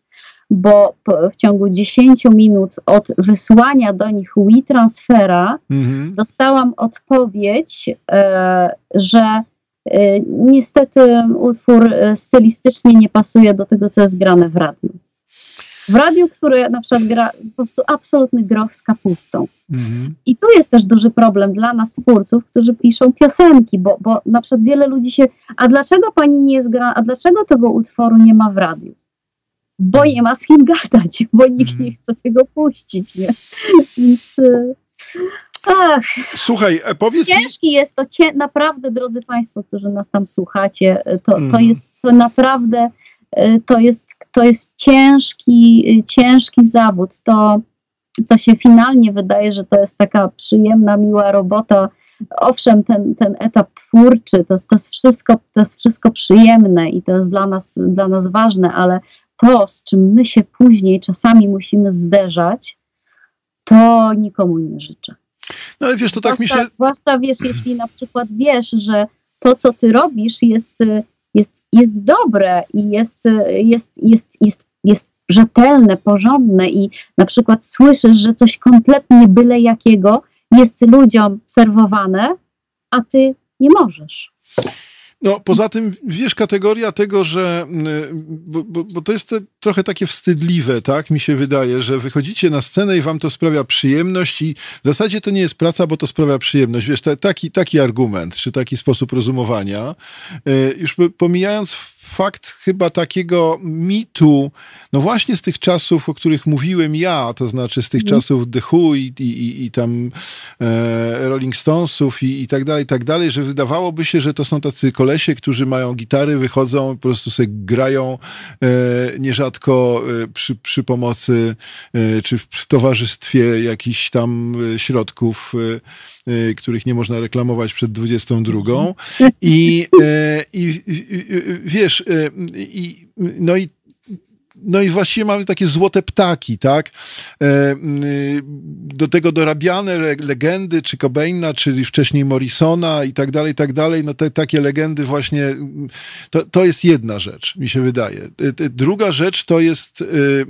bo w ciągu 10 minut od wysłania do nich WeTransfera mhm. dostałam odpowiedź, e, że e, niestety utwór e, stylistycznie nie pasuje do tego, co jest grane w radiu w radiu, które na przykład gra po prostu absolutny groch z kapustą. Mhm. I tu jest też duży problem dla nas twórców, którzy piszą piosenki, bo, bo na przykład wiele ludzi się, a dlaczego pani nie jest gra, a dlaczego tego utworu nie ma w radiu? Bo nie ma z kim gadać, bo nikt mhm. nie chce tego puścić, nie? Więc... Y, ach, Słuchaj, e, powiedz Ciężki mi... jest to, cie, naprawdę, drodzy Państwo, którzy nas tam słuchacie, to, to mhm. jest to naprawdę, to jest to jest ciężki, ciężki zawód. To, to się finalnie wydaje, że to jest taka przyjemna, miła robota. Owszem, ten, ten etap twórczy to, to, jest wszystko, to jest wszystko przyjemne i to jest dla nas, dla nas ważne, ale to, z czym my się później czasami musimy zderzać, to nikomu nie życzę. No ale wiesz, to tak zwłaszcza, mi się... Zwłaszcza wiesz, jeśli na przykład wiesz, że to, co ty robisz, jest jest, jest dobre i jest, jest, jest, jest, jest rzetelne, porządne i na przykład słyszysz, że coś kompletnie byle jakiego jest ludziom serwowane, a ty nie możesz. No, poza tym, wiesz, kategoria tego, że. Bo, bo, bo, to jest te, trochę takie wstydliwe, tak? Mi się wydaje, że wychodzicie na scenę i wam to sprawia przyjemność, i w zasadzie to nie jest praca, bo to sprawia przyjemność. Wiesz, te, taki, taki argument, czy taki sposób rozumowania. E, już pomijając fakt chyba takiego mitu, no właśnie z tych czasów, o których mówiłem ja, to znaczy z tych mm. czasów The Who i, i, i tam e, Rolling Stonesów i, i tak dalej, i tak dalej, że wydawałoby się, że to są tacy kolesie, którzy mają gitary, wychodzą, po prostu sobie grają e, nierzadko e, przy, przy pomocy e, czy w towarzystwie jakichś tam e, środków, e, których nie można reklamować przed 22. I, i, i wiesz, i, no i no i właściwie mamy takie złote ptaki, tak? E, y, do tego dorabiane legendy, czy Cobaina, czy wcześniej Morrisona i tak dalej, i tak dalej. No te takie legendy właśnie, to, to jest jedna rzecz, mi się wydaje. E, druga rzecz to jest, y,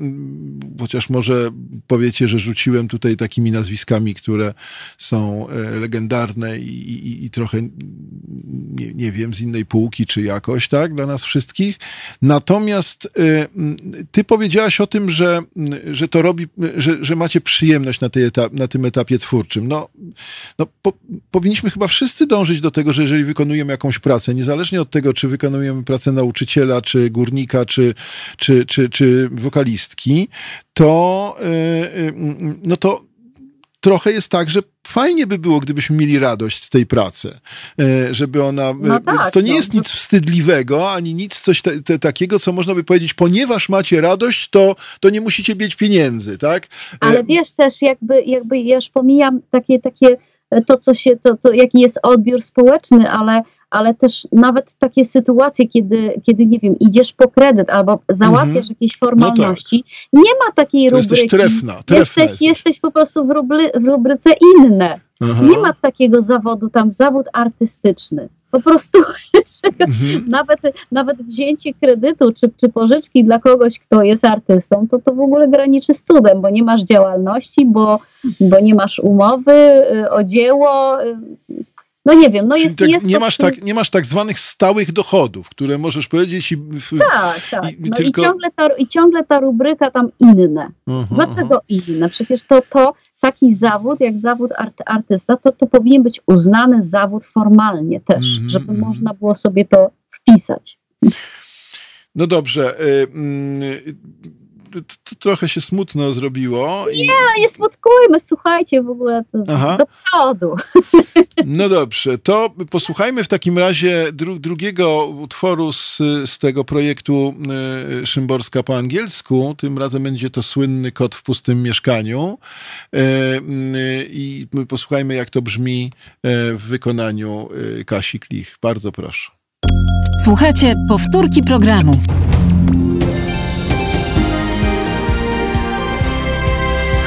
chociaż może powiecie, że rzuciłem tutaj takimi nazwiskami, które są e, legendarne i, i, i trochę, nie, nie wiem, z innej półki, czy jakoś, tak? Dla nas wszystkich. Natomiast ty powiedziałaś o tym, że, że to robi, że, że macie przyjemność na, etap, na tym etapie twórczym. No, no po, powinniśmy chyba wszyscy dążyć do tego, że jeżeli wykonujemy jakąś pracę, niezależnie od tego, czy wykonujemy pracę nauczyciela, czy górnika, czy, czy, czy, czy wokalistki, to, yy, yy, no to trochę jest tak, że fajnie by było, gdybyśmy mieli radość z tej pracy, e, żeby ona... No tak, to nie no. jest nic wstydliwego, ani nic coś te, te, takiego, co można by powiedzieć, ponieważ macie radość, to, to nie musicie mieć pieniędzy, tak? E, Ale wiesz też, jakby, jakby ja już pomijam takie, takie to, co się, to, to jaki jest odbiór społeczny, ale ale też nawet takie sytuacje, kiedy, kiedy nie wiem, idziesz po kredyt albo załatwiasz mhm. jakieś formalności, no tak. nie ma takiej to rubryki. Jesteś trefna, trefna jesteś, jesteś. jesteś po prostu w, rubry, w rubryce inne. Aha. Nie ma takiego zawodu tam, zawód artystyczny. Po prostu (laughs) mhm. nawet, nawet wzięcie kredytu czy, czy pożyczki dla kogoś, kto jest artystą, to to w ogóle graniczy z cudem, bo nie masz działalności, bo, bo nie masz umowy y, o dzieło. Y, no nie wiem, no jest, tak, jest nie, masz tak, nie masz tak zwanych stałych dochodów, które możesz powiedzieć i... Tak, tak. I, no tylko... i, ciągle ta, i ciągle ta rubryka tam inne. Uh-huh, Dlaczego uh-huh. inne? Przecież to, to taki zawód jak zawód art, artysta, to, to powinien być uznany zawód formalnie też, uh-huh, żeby można było sobie to wpisać. No dobrze. y, mm, y, t- Trochę się smutno zrobiło. i- A nie smutkujmy, słuchajcie w ogóle to Aha. do przodu. No dobrze, to posłuchajmy w takim razie dru drugiego utworu z, z tego projektu y, Szymborska po angielsku. Tym razem będzie to słynny kot w pustym mieszkaniu. Y, y, I posłuchajmy, jak to brzmi y, w wykonaniu y, Kasi Klich. Bardzo proszę. Słuchajcie powtórki programu.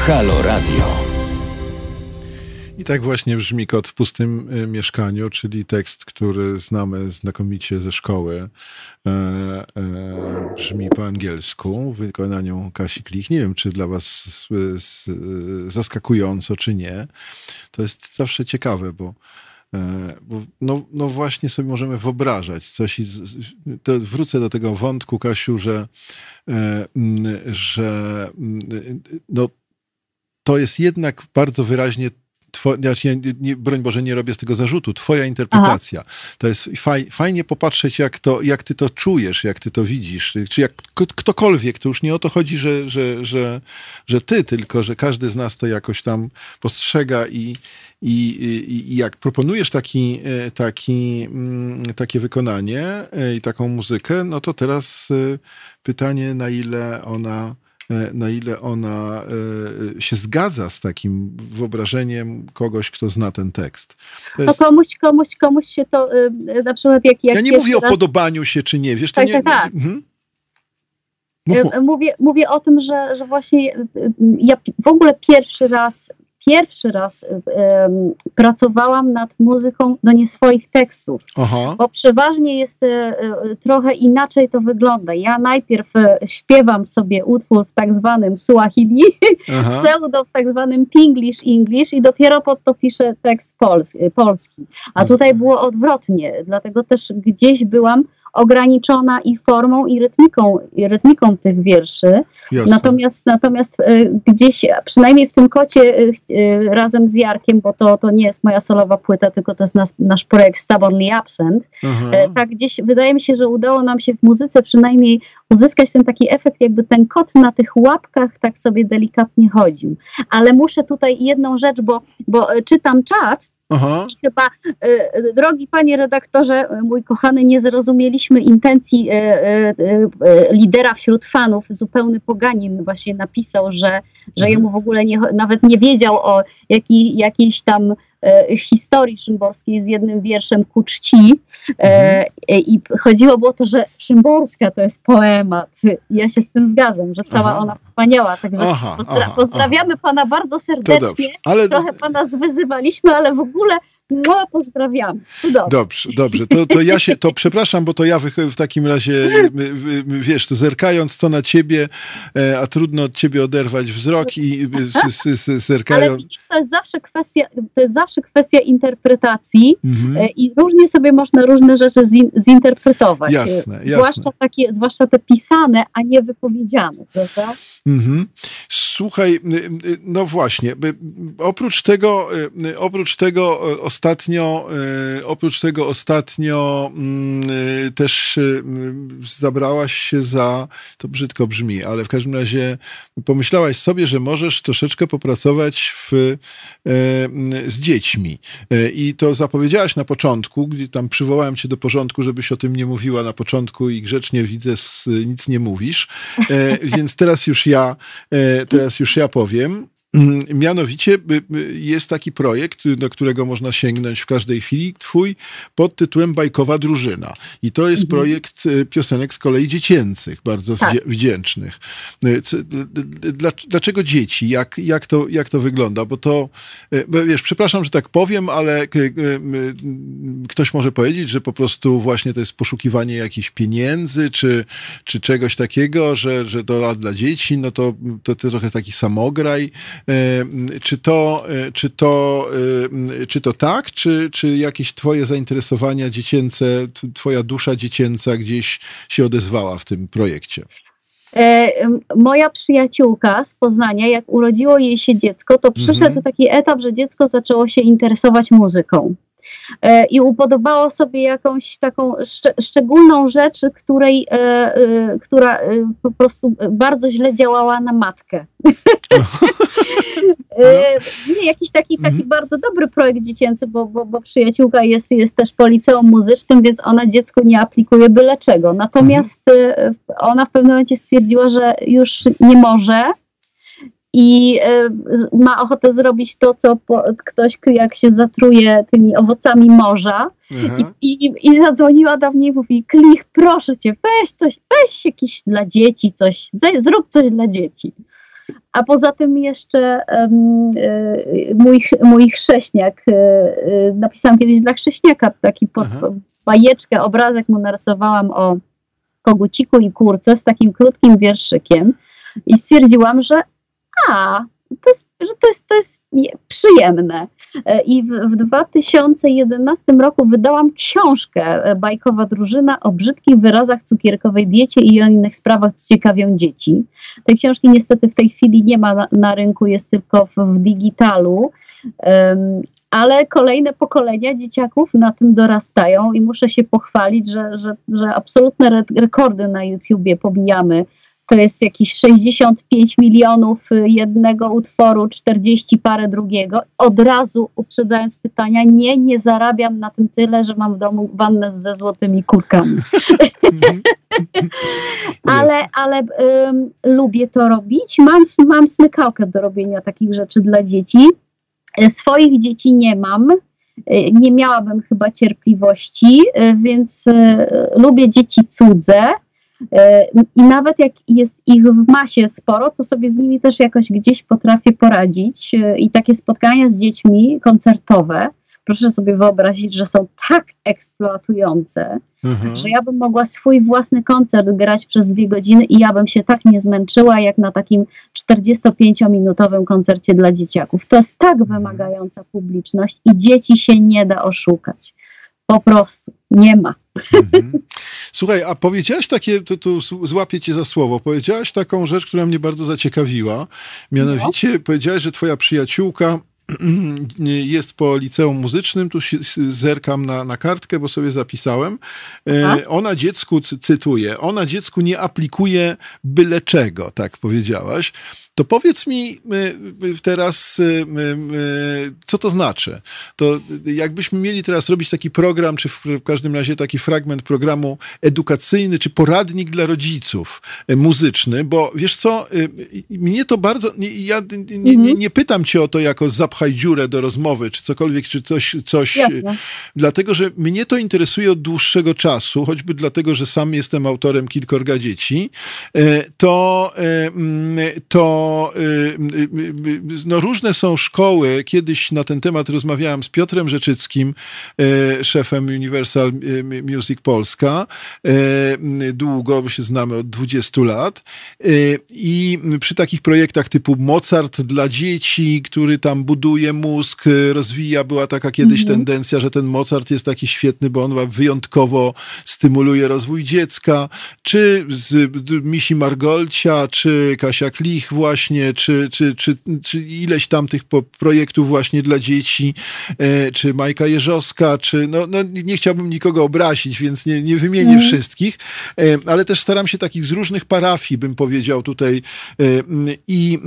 Halo Radio. I tak właśnie brzmi Kot w pustym y, mieszkaniu, czyli tekst, który znamy znakomicie ze szkoły. E, e, brzmi po angielsku w wykonaniu Kasi Klich. Nie wiem, czy dla was s- s- zaskakująco, czy nie. To jest zawsze ciekawe, bo E, no, no właśnie sobie możemy wyobrażać coś z- z- to wrócę do tego wątku, Kasiu, że, e, że mm, no, to jest jednak bardzo wyraźnie Two, ja nie, nie, broń Boże, nie robię z tego zarzutu. Twoja interpretacja. To jest faj, fajnie popatrzeć, jak, to, jak ty to czujesz, jak ty to widzisz. Czy jak ktokolwiek, to już nie o to chodzi, że, że, że, że ty, tylko że każdy z nas to jakoś tam postrzega i, i, i, i jak proponujesz taki, e, taki, mm, takie wykonanie e, i taką muzykę, no to teraz e, pytanie, na ile ona na ile ona e, się zgadza z takim wyobrażeniem kogoś, kto zna ten tekst. To No jest, komuś, komuś, komuś się to y, na przykład jak, jak ja nie mówię o raz- podobaniu się czy nie, wiesz, to Tak, nie... tak, tak. Mhm. Mów, mów. Mówię, mówię o tym, że, że właśnie ja w ogóle pierwszy raz, pierwszy raz em, pracowałam nad muzyką do nie swoich tekstów, Aha, bo przeważnie jest y, trochę inaczej to wygląda. Ja najpierw śpiewam sobie utwór w tak zwanym Suahili, (laughs) aha. pseudo w tak zwanym Pinglish English i dopiero pod to piszę tekst pols polski. A tutaj było odwrotnie, dlatego też gdzieś byłam ograniczona i formą, i rytmiką, i rytmiką tych wierszy. Jasne. Natomiast, natomiast y, gdzieś, przynajmniej w tym kocie y, y, razem z Jarkiem, bo to, to nie jest moja solowa płyta, tylko to jest nas, nasz projekt Stubbornly Absent, Aha. E, tak gdzieś wydaje mi się, że udało nam się w muzyce przynajmniej uzyskać ten taki efekt, jakby ten kot na tych łapkach tak sobie delikatnie chodził. Ale muszę tutaj jedną rzecz, bo, bo e, czytam czat Aha. i chyba, e, e, drogi panie redaktorze, e, mój kochany, nie zrozumieliśmy intencji lidera wśród fanów. Zupełny poganin właśnie napisał, że, że Mhm. jemu w ogóle nie, nawet nie wiedział o jakiej, jakiejś tam historii szymborskiej z jednym wierszem ku czci. E, e, I chodziło o to, że Szymborska to jest poemat. Ja się z tym zgadzam, że cała Aha. ona wspaniała. Także Aha, pozdra- aha, pozdrawiamy pana bardzo serdecznie. Ale Trochę pana zwyzywaliśmy, ale w ogóle no, pozdrawiamy. Cudownie. Dobrze, dobrze. To, to ja się, to przepraszam, bo to ja wych- w takim razie, y, y, y, wiesz, to zerkając to na ciebie, e, a trudno od ciebie oderwać wzrok i s- Ale zerkając. widzisz, to jest zawsze kwestia, to jest zawsze kwestia interpretacji Mhm. e, i różnie sobie można różne rzeczy zin, zinterpretować. Jasne, E, jasne. Zwłaszcza takie, zwłaszcza te pisane, a nie wypowiedziane, prawda? Mhm. Słuchaj, no właśnie, oprócz tego, oprócz tego ostatnio, y, oprócz tego ostatnio mm, y, też y, zabrałaś się za, to brzydko brzmi, ale w każdym razie pomyślałaś sobie, że możesz troszeczkę popracować w, y, z dziećmi. I to zapowiedziałaś na początku, gdzie tam przywołałem cię do porządku, żebyś o tym nie mówiła na początku i grzecznie widzę, nic nie mówisz. E, więc teraz już ja, e, teraz już ja powiem. Mm, Mianowicie jest taki projekt, do którego można sięgnąć w każdej chwili, twój, pod tytułem Bajkowa Drużyna. I to jest projekt y, piosenek z kolei dziecięcych, bardzo Tak. wdzięcznych. Dla- Dlaczego dzieci? Jak, jak, to, jak to wygląda? Bo to, bo wiesz, przepraszam, że tak powiem, ale ktoś może powiedzieć, że po prostu właśnie to jest poszukiwanie jakichś pieniędzy, czy, czy czegoś takiego, że, że to dla dzieci, no to, to, to trochę taki samograj. Czy to, e, czy to, czy to tak, czy, czy jakieś twoje zainteresowania dziecięce, twoja dusza dziecięca gdzieś się odezwała w tym projekcie? E, moja przyjaciółka z Poznania, jak urodziło jej się dziecko, to przyszedł Mhm. taki etap, że dziecko zaczęło się interesować muzyką. E, i upodobało sobie jakąś taką szcz szczególną rzecz, której, e, e, która po prostu bardzo źle działała na matkę. (laughs) E, nie, jakiś taki, taki Mhm. bardzo dobry projekt dziecięcy, bo, bo, bo przyjaciółka jest, jest też po liceum muzycznym, więc ona dziecku nie aplikuje byle czego. Natomiast e, ona w pewnym momencie stwierdziła, że już nie może i e, ma ochotę zrobić to, co po, ktoś, jak się zatruje tymi owocami morza. Aha. I, i, I zadzwoniła do mnie i mówi, Klich, proszę cię, weź coś, weź jakieś dla dzieci, coś, zrób coś dla dzieci. A poza tym jeszcze e, mój, mój chrześniak, e, napisałam kiedyś dla chrześniaka taki pod, Aha. bajeczkę, obrazek mu narysowałam o koguciku i kurce z takim krótkim wierszykiem i stwierdziłam, że a, to jest, że to jest, to jest je- przyjemne. E, I w, w 2011 roku wydałam książkę e, Bajkowa drużyna o brzydkich wyrazach, cukierkowej diecie i o innych sprawach, co ciekawią dzieci. Tej książki niestety w tej chwili nie ma na, na rynku, jest tylko w, w digitalu. Em, ale kolejne pokolenia dzieciaków na tym dorastają i muszę się pochwalić, że, że, że absolutne re- rekordy na YouTubie pobijamy. To jest jakieś 65 milionów y, jednego utworu, 40 parę drugiego. Od razu uprzedzając pytania, nie, nie zarabiam na tym tyle, że mam w domu wannę ze złotymi kurkami. (laughs) (laughs) Ale, ale ym, lubię to robić. Mam, mam smykałkę do robienia takich rzeczy dla dzieci. E, Swoich dzieci nie mam. E, Nie miałabym chyba cierpliwości, więc lubię dzieci cudze. E, I nawet jak jest ich w masie sporo, to sobie z nimi też jakoś gdzieś potrafię poradzić. E, I takie spotkania z dziećmi koncertowe, proszę sobie wyobrazić, że są tak eksploatujące, Aha. że ja bym mogła swój własny koncert grać przez dwie godziny i ja bym się tak nie zmęczyła, jak na takim 45-minutowym koncercie dla dzieciaków. To jest tak wymagająca publiczność i dzieci się nie da oszukać. Po prostu nie ma. Mhm. Słuchaj, a powiedziałaś takie, tu, tu złapię cię za słowo, powiedziałaś taką rzecz, która mnie bardzo zaciekawiła. Mianowicie powiedziałaś, że twoja przyjaciółka (clears throat) jest po liceum muzycznym, tu zerkam na, na kartkę, bo sobie zapisałem. E? Ona dziecku, cy- cytuję, ona dziecku nie aplikuje byle czego, tak powiedziałaś. To powiedz mi teraz, y, co to znaczy? To jakbyśmy mieli teraz robić taki program, czy w każdym razie taki fragment programu edukacyjny, czy poradnik dla rodziców y, muzyczny, bo wiesz co, y, mnie to bardzo, ja nie, nie, nie, nie pytam cię o to jako zapchaj dziurę do rozmowy, czy cokolwiek, czy coś, coś Jasne. dlatego, że mnie to interesuje od dłuższego czasu, choćby dlatego, że sam jestem autorem kilkorga dzieci, to, mm, to e, mm, no różne są szkoły. Kiedyś na ten temat rozmawiałem z Piotrem Rzeczyckim, szefem Universal Music Polska. Długo, bo się znamy od 20 lat. I przy takich projektach typu Mozart dla dzieci, który tam buduje mózg, rozwija, była taka kiedyś Mhm. tendencja, że ten Mozart jest taki świetny, bo on wyjątkowo stymuluje rozwój dziecka, czy z Misi Margolcia, czy Kasia Klich właśnie, czy, czy, czy, czy ileś tam tych projektów właśnie dla dzieci, e, czy Majka Jeżowska, czy no, no nie chciałbym nikogo obrazić, więc nie, nie wymienię Mhm. wszystkich, e, ale też staram się takich z różnych parafii, bym powiedział tutaj. e, I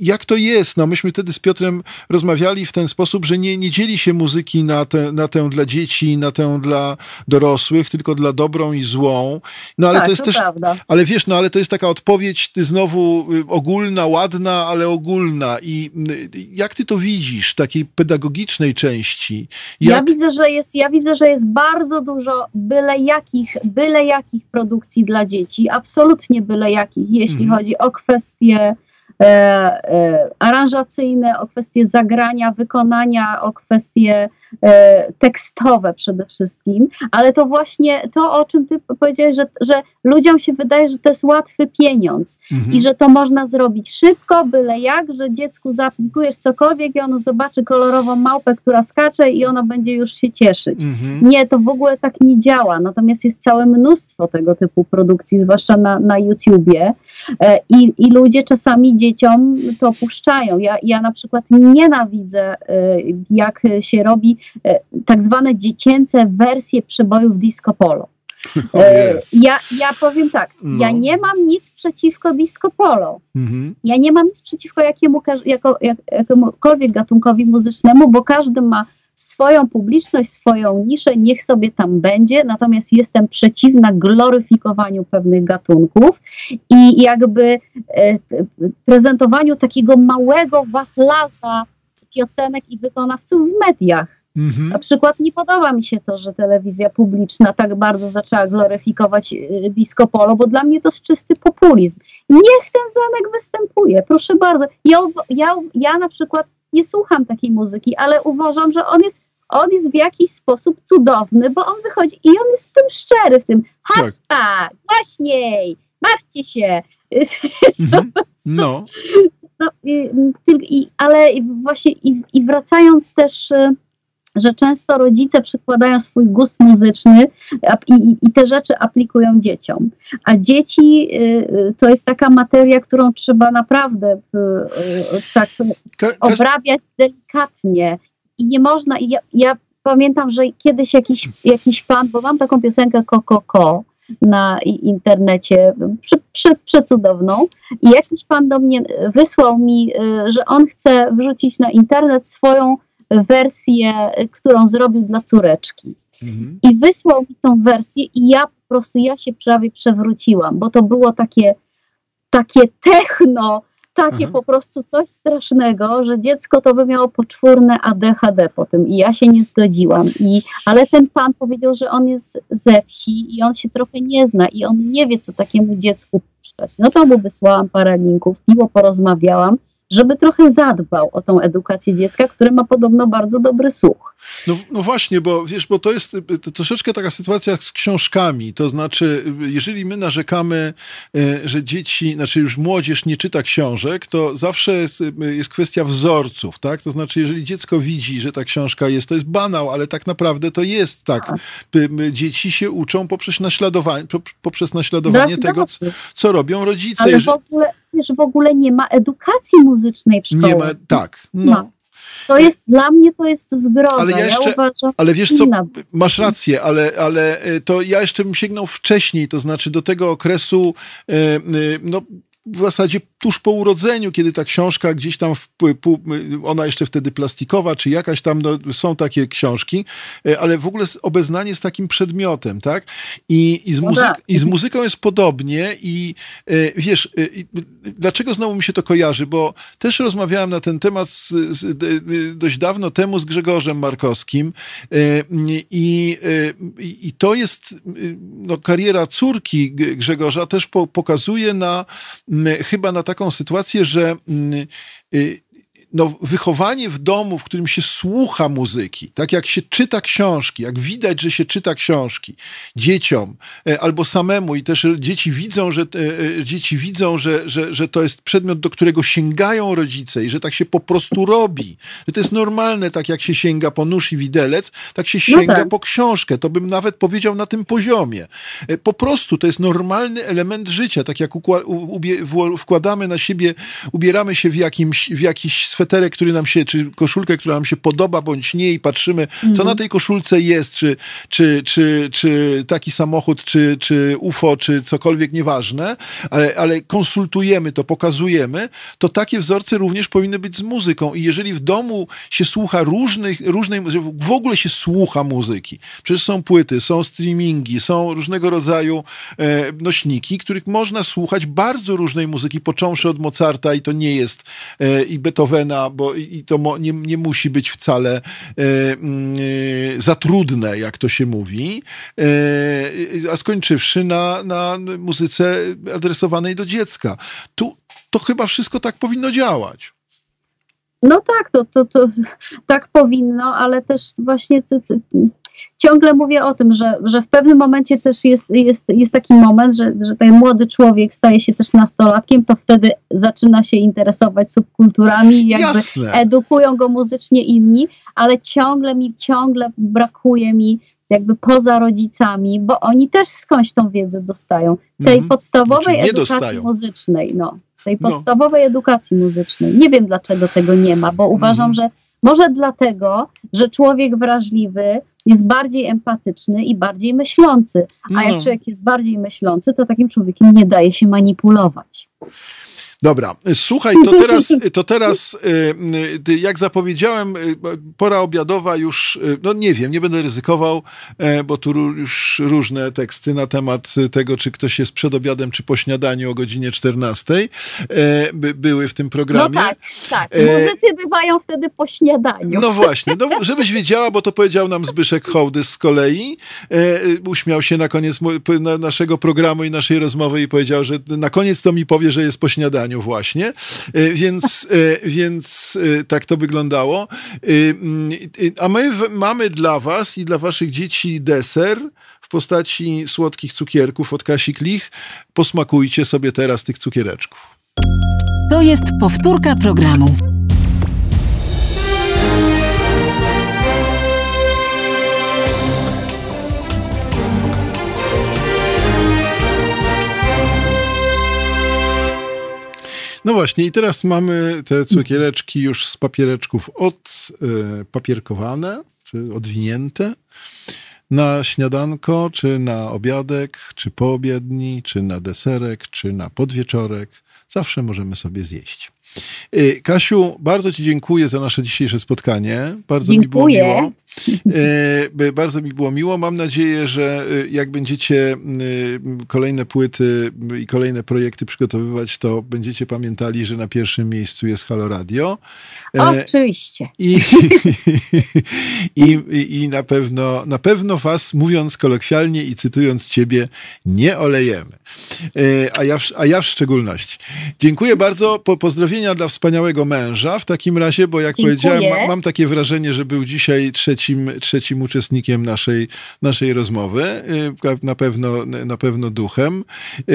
jak to jest? No myśmy wtedy z Piotrem rozmawiali w ten sposób, że nie, nie dzieli się muzyki na tę, na tę dla dzieci, na tę dla dorosłych, tylko dla dobrą i złą. No ale tak, to jest też prawda. ale wiesz, no ale to jest taka odpowiedź ty znowu y, ogólna, ładna, ale ogólna. I y, jak ty to widzisz, takiej pedagogicznej części? Ja Jak... widzę, że jest, ja widzę, że jest bardzo dużo byle jakich, byle jakich produkcji dla dzieci, absolutnie byle jakich, jeśli Mhm. chodzi o kwestie e, e, aranżacyjne, o kwestie zagrania, wykonania, o kwestie tekstowe przede wszystkim, ale to właśnie to, o czym ty powiedziałeś, że, że ludziom się wydaje, że to jest łatwy pieniądz Mhm. i że to można zrobić szybko, byle jak, że dziecku zaaplikujesz cokolwiek i ono zobaczy kolorową małpę, która skacze i ono będzie już się cieszyć. Mhm. Nie, to w ogóle tak nie działa. Natomiast jest całe mnóstwo tego typu produkcji, zwłaszcza na, na YouTubie. E, I, I ludzie czasami dzieciom to puszczają. Ja, ja na przykład nienawidzę, e, jak się robi e, tak zwane dziecięce wersje przebojów disco polo. (laughs) O E. Ja, ja powiem tak, ja No. nie mam nic przeciwko disco polo. Mhm. Ja nie mam nic przeciwko jakiemu, jako, jak, jakiemukolwiek gatunkowi muzycznemu, bo każdy ma swoją publiczność, swoją niszę, niech sobie tam będzie, natomiast jestem przeciwna gloryfikowaniu pewnych gatunków i jakby e, prezentowaniu takiego małego wachlarza piosenek i wykonawców w mediach. Mhm. Na przykład nie podoba mi się to, że telewizja publiczna tak bardzo zaczęła gloryfikować y, disco polo, bo dla mnie to jest czysty populizm. Niech ten Zenek występuje, proszę bardzo. Ja, ja, ja na przykład nie słucham takiej muzyki, ale uważam, że on jest, on jest w jakiś sposób cudowny, bo on wychodzi i on jest w tym szczery, w tym Tak. ha, głośniej, bawcie się. (laughs) Mhm. No. No, i, i, ale właśnie i, i wracając też, y, że często rodzice przykładają swój gust muzyczny i, i- te rzeczy aplikują dzieciom. A dzieci y, y, to jest taka materia, którą trzeba naprawdę y, tak obrabiać delikatnie. I nie można, i ja, ja pamiętam, że kiedyś jakiś, jakiś pan, bo mam taką piosenkę Ko, ko na internecie, prze, prze, przecudowną, i jakiś pan do mnie wysłał mi, że on chce wrzucić na internet swoją wersję, y, którą zrobił dla córeczki. Mhm. I wysłał mi tą wersję i ja po prostu, ja się prawie przewróciłam, bo to było takie, takie techno, takie Aha. po prostu coś strasznego, że dziecko to by miało poczwórne ADHD po tym i ja się nie zgodziłam. I, ale ten pan powiedział, że on jest ze wsi i on się trochę nie zna i on nie wie, co takiemu dziecku puszczać. No to mu wysłałam parę linków, miło porozmawiałam, żeby trochę zadbał o tą edukację dziecka, które ma podobno bardzo dobry słuch. No, no właśnie, bo wiesz, bo to jest to troszeczkę taka sytuacja z książkami. To znaczy, jeżeli my narzekamy, y, że dzieci, znaczy już młodzież nie czyta książek, to zawsze jest, y, jest kwestia wzorców, tak? To znaczy, jeżeli dziecko widzi, że ta książka jest, to jest banał, ale tak naprawdę to jest tak. Tak. Dzieci się uczą poprzez naśladowanie, po- poprzez naśladowanie tego, co, dobrze. co robią rodzice. Ale w ogóle, wiesz, w ogóle nie ma edukacji muzycznej w szkole. nie ma, tak, no. Ma. To jest, dla mnie to jest zgroza. Ale ja jeszcze- uważam, Ale wiesz co, masz rację, ale, ale y, to ja jeszcze bym sięgnął wcześniej, to znaczy do tego okresu, y, y, no w zasadzie tuż po urodzeniu, kiedy ta książka gdzieś tam, w, ona jeszcze wtedy plastikowa, czy jakaś tam, no, są takie książki, y, ale w ogóle obeznanie z takim przedmiotem, tak? I, i, z, No tak. i z muzyką jest podobnie i y, wiesz, y, dlaczego znowu mi się to kojarzy? Bo też rozmawiałem na ten temat z, z, dość dawno temu z Grzegorzem Markowskim i, i, to jest, no, kariera córki Grzegorza też po, pokazuje na, chyba na taką sytuację, że mm, y, no, wychowanie w domu, w którym się słucha muzyki, tak jak się czyta książki, jak widać, że się czyta książki dzieciom e, albo samemu i też dzieci widzą, że, e, e, dzieci widzą że, że, że to jest przedmiot, do którego sięgają rodzice i że tak się po prostu robi, że to jest normalne, tak jak się sięga po nóż i widelec, tak się No sięga tak. po książkę, to bym nawet powiedział na tym poziomie. Po prostu to jest normalny element życia, tak jak wkładamy na siebie, ubieramy się w, jakimś, w jakiś sweterek, który nam się, czy koszulkę, która nam się podoba, bądź nie i patrzymy, co na tej koszulce jest, czy, czy, czy, czy taki samochód, czy, czy UFO, czy cokolwiek, nieważne, ale, ale konsultujemy to, pokazujemy, to takie wzorce również powinny być z muzyką. I jeżeli w domu się słucha różnych, różnej, w ogóle się słucha muzyki, przecież są płyty, są streamingi, są różnego rodzaju e, nośniki, których można słuchać bardzo różnej muzyki, począwszy od Mozarta i to nie jest e, i Beethovena, bo i, to nie, nie musi być wcale e, mm, e, za trudne, jak to się mówi, e, a skończywszy na, na muzyce adresowanej do dziecka. Tu to chyba wszystko tak powinno działać. No tak, to, to, to tak powinno, ale też właśnie to, to, ciągle mówię o tym, że, że w pewnym momencie też jest, jest, jest taki moment, że, że ten młody człowiek staje się też nastolatkiem, to wtedy zaczyna się interesować subkulturami jakby Jasne. edukują go muzycznie inni, ale ciągle mi, ciągle brakuje mi jakby poza rodzicami, bo oni też skądś tą wiedzę dostają. Tej Mhm. podstawowej Znaczy edukacji dostają. muzycznej, no. Tej No. podstawowej edukacji muzycznej. Nie wiem, dlaczego tego nie ma, bo uważam, Mhm. że Może dlatego, że człowiek wrażliwy jest bardziej empatyczny i bardziej myślący. A No. jak człowiek jest bardziej myślący, to takim człowiekiem nie daje się manipulować. Dobra, słuchaj, to teraz, to teraz y, y, jak zapowiedziałem, y, pora obiadowa już, no nie wiem, nie będę ryzykował, e, bo tu już różne teksty na temat tego, czy ktoś jest przed obiadem, czy po śniadaniu o godzinie 14 e, by, były w tym No programie. tak, tak. E, Muzycy bywają wtedy po śniadaniu. No właśnie, no, żebyś wiedziała, bo to powiedział nam Zbyszek Hołdys z kolei. Uśmiał się na koniec naszego programu i naszej rozmowy i powiedział, że na koniec to mi powie, że jest po śniadaniu właśnie. E, więc, e, więc e, tak to wyglądało. Mm, a my mamy dla was i dla waszych dzieci deser w postaci słodkich cukierków od Kasi Klich. Posmakujcie sobie teraz tych cukiereczków. To jest powtórka programu. No właśnie, i teraz mamy te cukiereczki już z papiereczków odpapierkowane, czy odwinięte na śniadanko, czy na obiadek, czy po obiedni, czy na deserek, czy na podwieczorek. Zawsze możemy sobie zjeść. Y, Kasiu, bardzo Ci dziękuję za nasze dzisiejsze spotkanie. Bardzo mi było Dziękuję. miło. (laughs) Y, Bardzo mi było miło. Mam nadzieję, że y, jak będziecie kolejne płyty i kolejne projekty przygotowywać, to będziecie pamiętali, że na pierwszym miejscu jest Halo Radio. E, Oczywiście. (laughs) I, i, i na, pewno, na pewno was, mówiąc kolokwialnie i cytując ciebie, nie olejemy. E, A ja, w, a ja w szczególności. Dziękuję bardzo. Po, pozdrowienia dla wspaniałego męża w takim razie, bo jak Dziękuję. powiedziałem, ma, mam takie wrażenie, że był dzisiaj trzecim, trzecim uczestnikiem naszej, naszej rozmowy. E, Na pewno, na pewno duchem, e,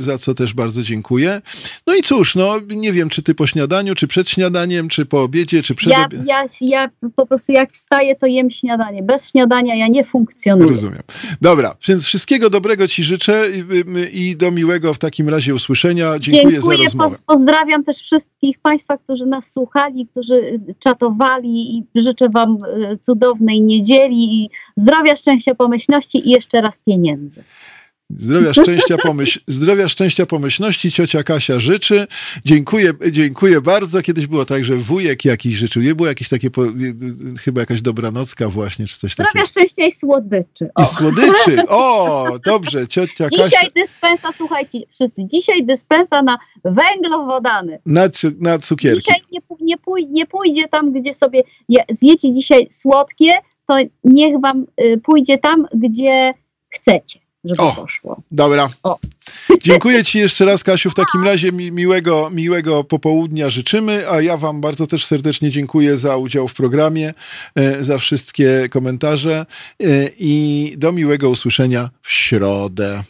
za co też bardzo dziękuję. No i cóż, no nie wiem, czy ty po śniadaniu, czy przed śniadaniem, czy po obiedzie, czy przed Ja, obie- ja, ja po prostu jak wstaję, to jem śniadanie. Bez śniadania ja nie funkcjonuję. Rozumiem. Dobra, więc wszystkiego dobrego Ci życzę i, i do miłego w takim razie usłyszenia. Dziękuję, za rozmowę. poz- pozdrawiam też wszystkich Państwa, którzy nas słuchali, którzy czatowali i życzę Wam y, cudownej niedzieli i zdrowia, szczęścia, pomyślności i jeszcze raz pieniędzy. Zdrowia, szczęścia, pomyśl, zdrowia, szczęścia, pomyślności ciocia Kasia życzy. Dziękuję, dziękuję bardzo. Kiedyś było tak, że wujek jakiś życzył. Nie było jakieś takie, po, chyba jakaś dobranocka właśnie, czy coś Zdrowia, takiego. szczęścia i słodyczy. O. I słodyczy. (laughs) O, dobrze, ciocia Kasia. Dzisiaj dyspensa, słuchajcie, wszyscy, dzisiaj dyspensa na węglowodany. Na, na cukierki. Dzisiaj nie, nie, pój, nie pójdzie tam, gdzie sobie je, zjecie dzisiaj słodkie, to niech wam y, pójdzie tam, gdzie chcecie, żeby O. poszło. Dobra. O. Dziękuję Ci jeszcze raz, Kasiu. W takim razie mi, miłego, miłego popołudnia życzymy, a ja Wam bardzo też serdecznie dziękuję za udział w programie, e, za wszystkie komentarze e, i do miłego usłyszenia w środę.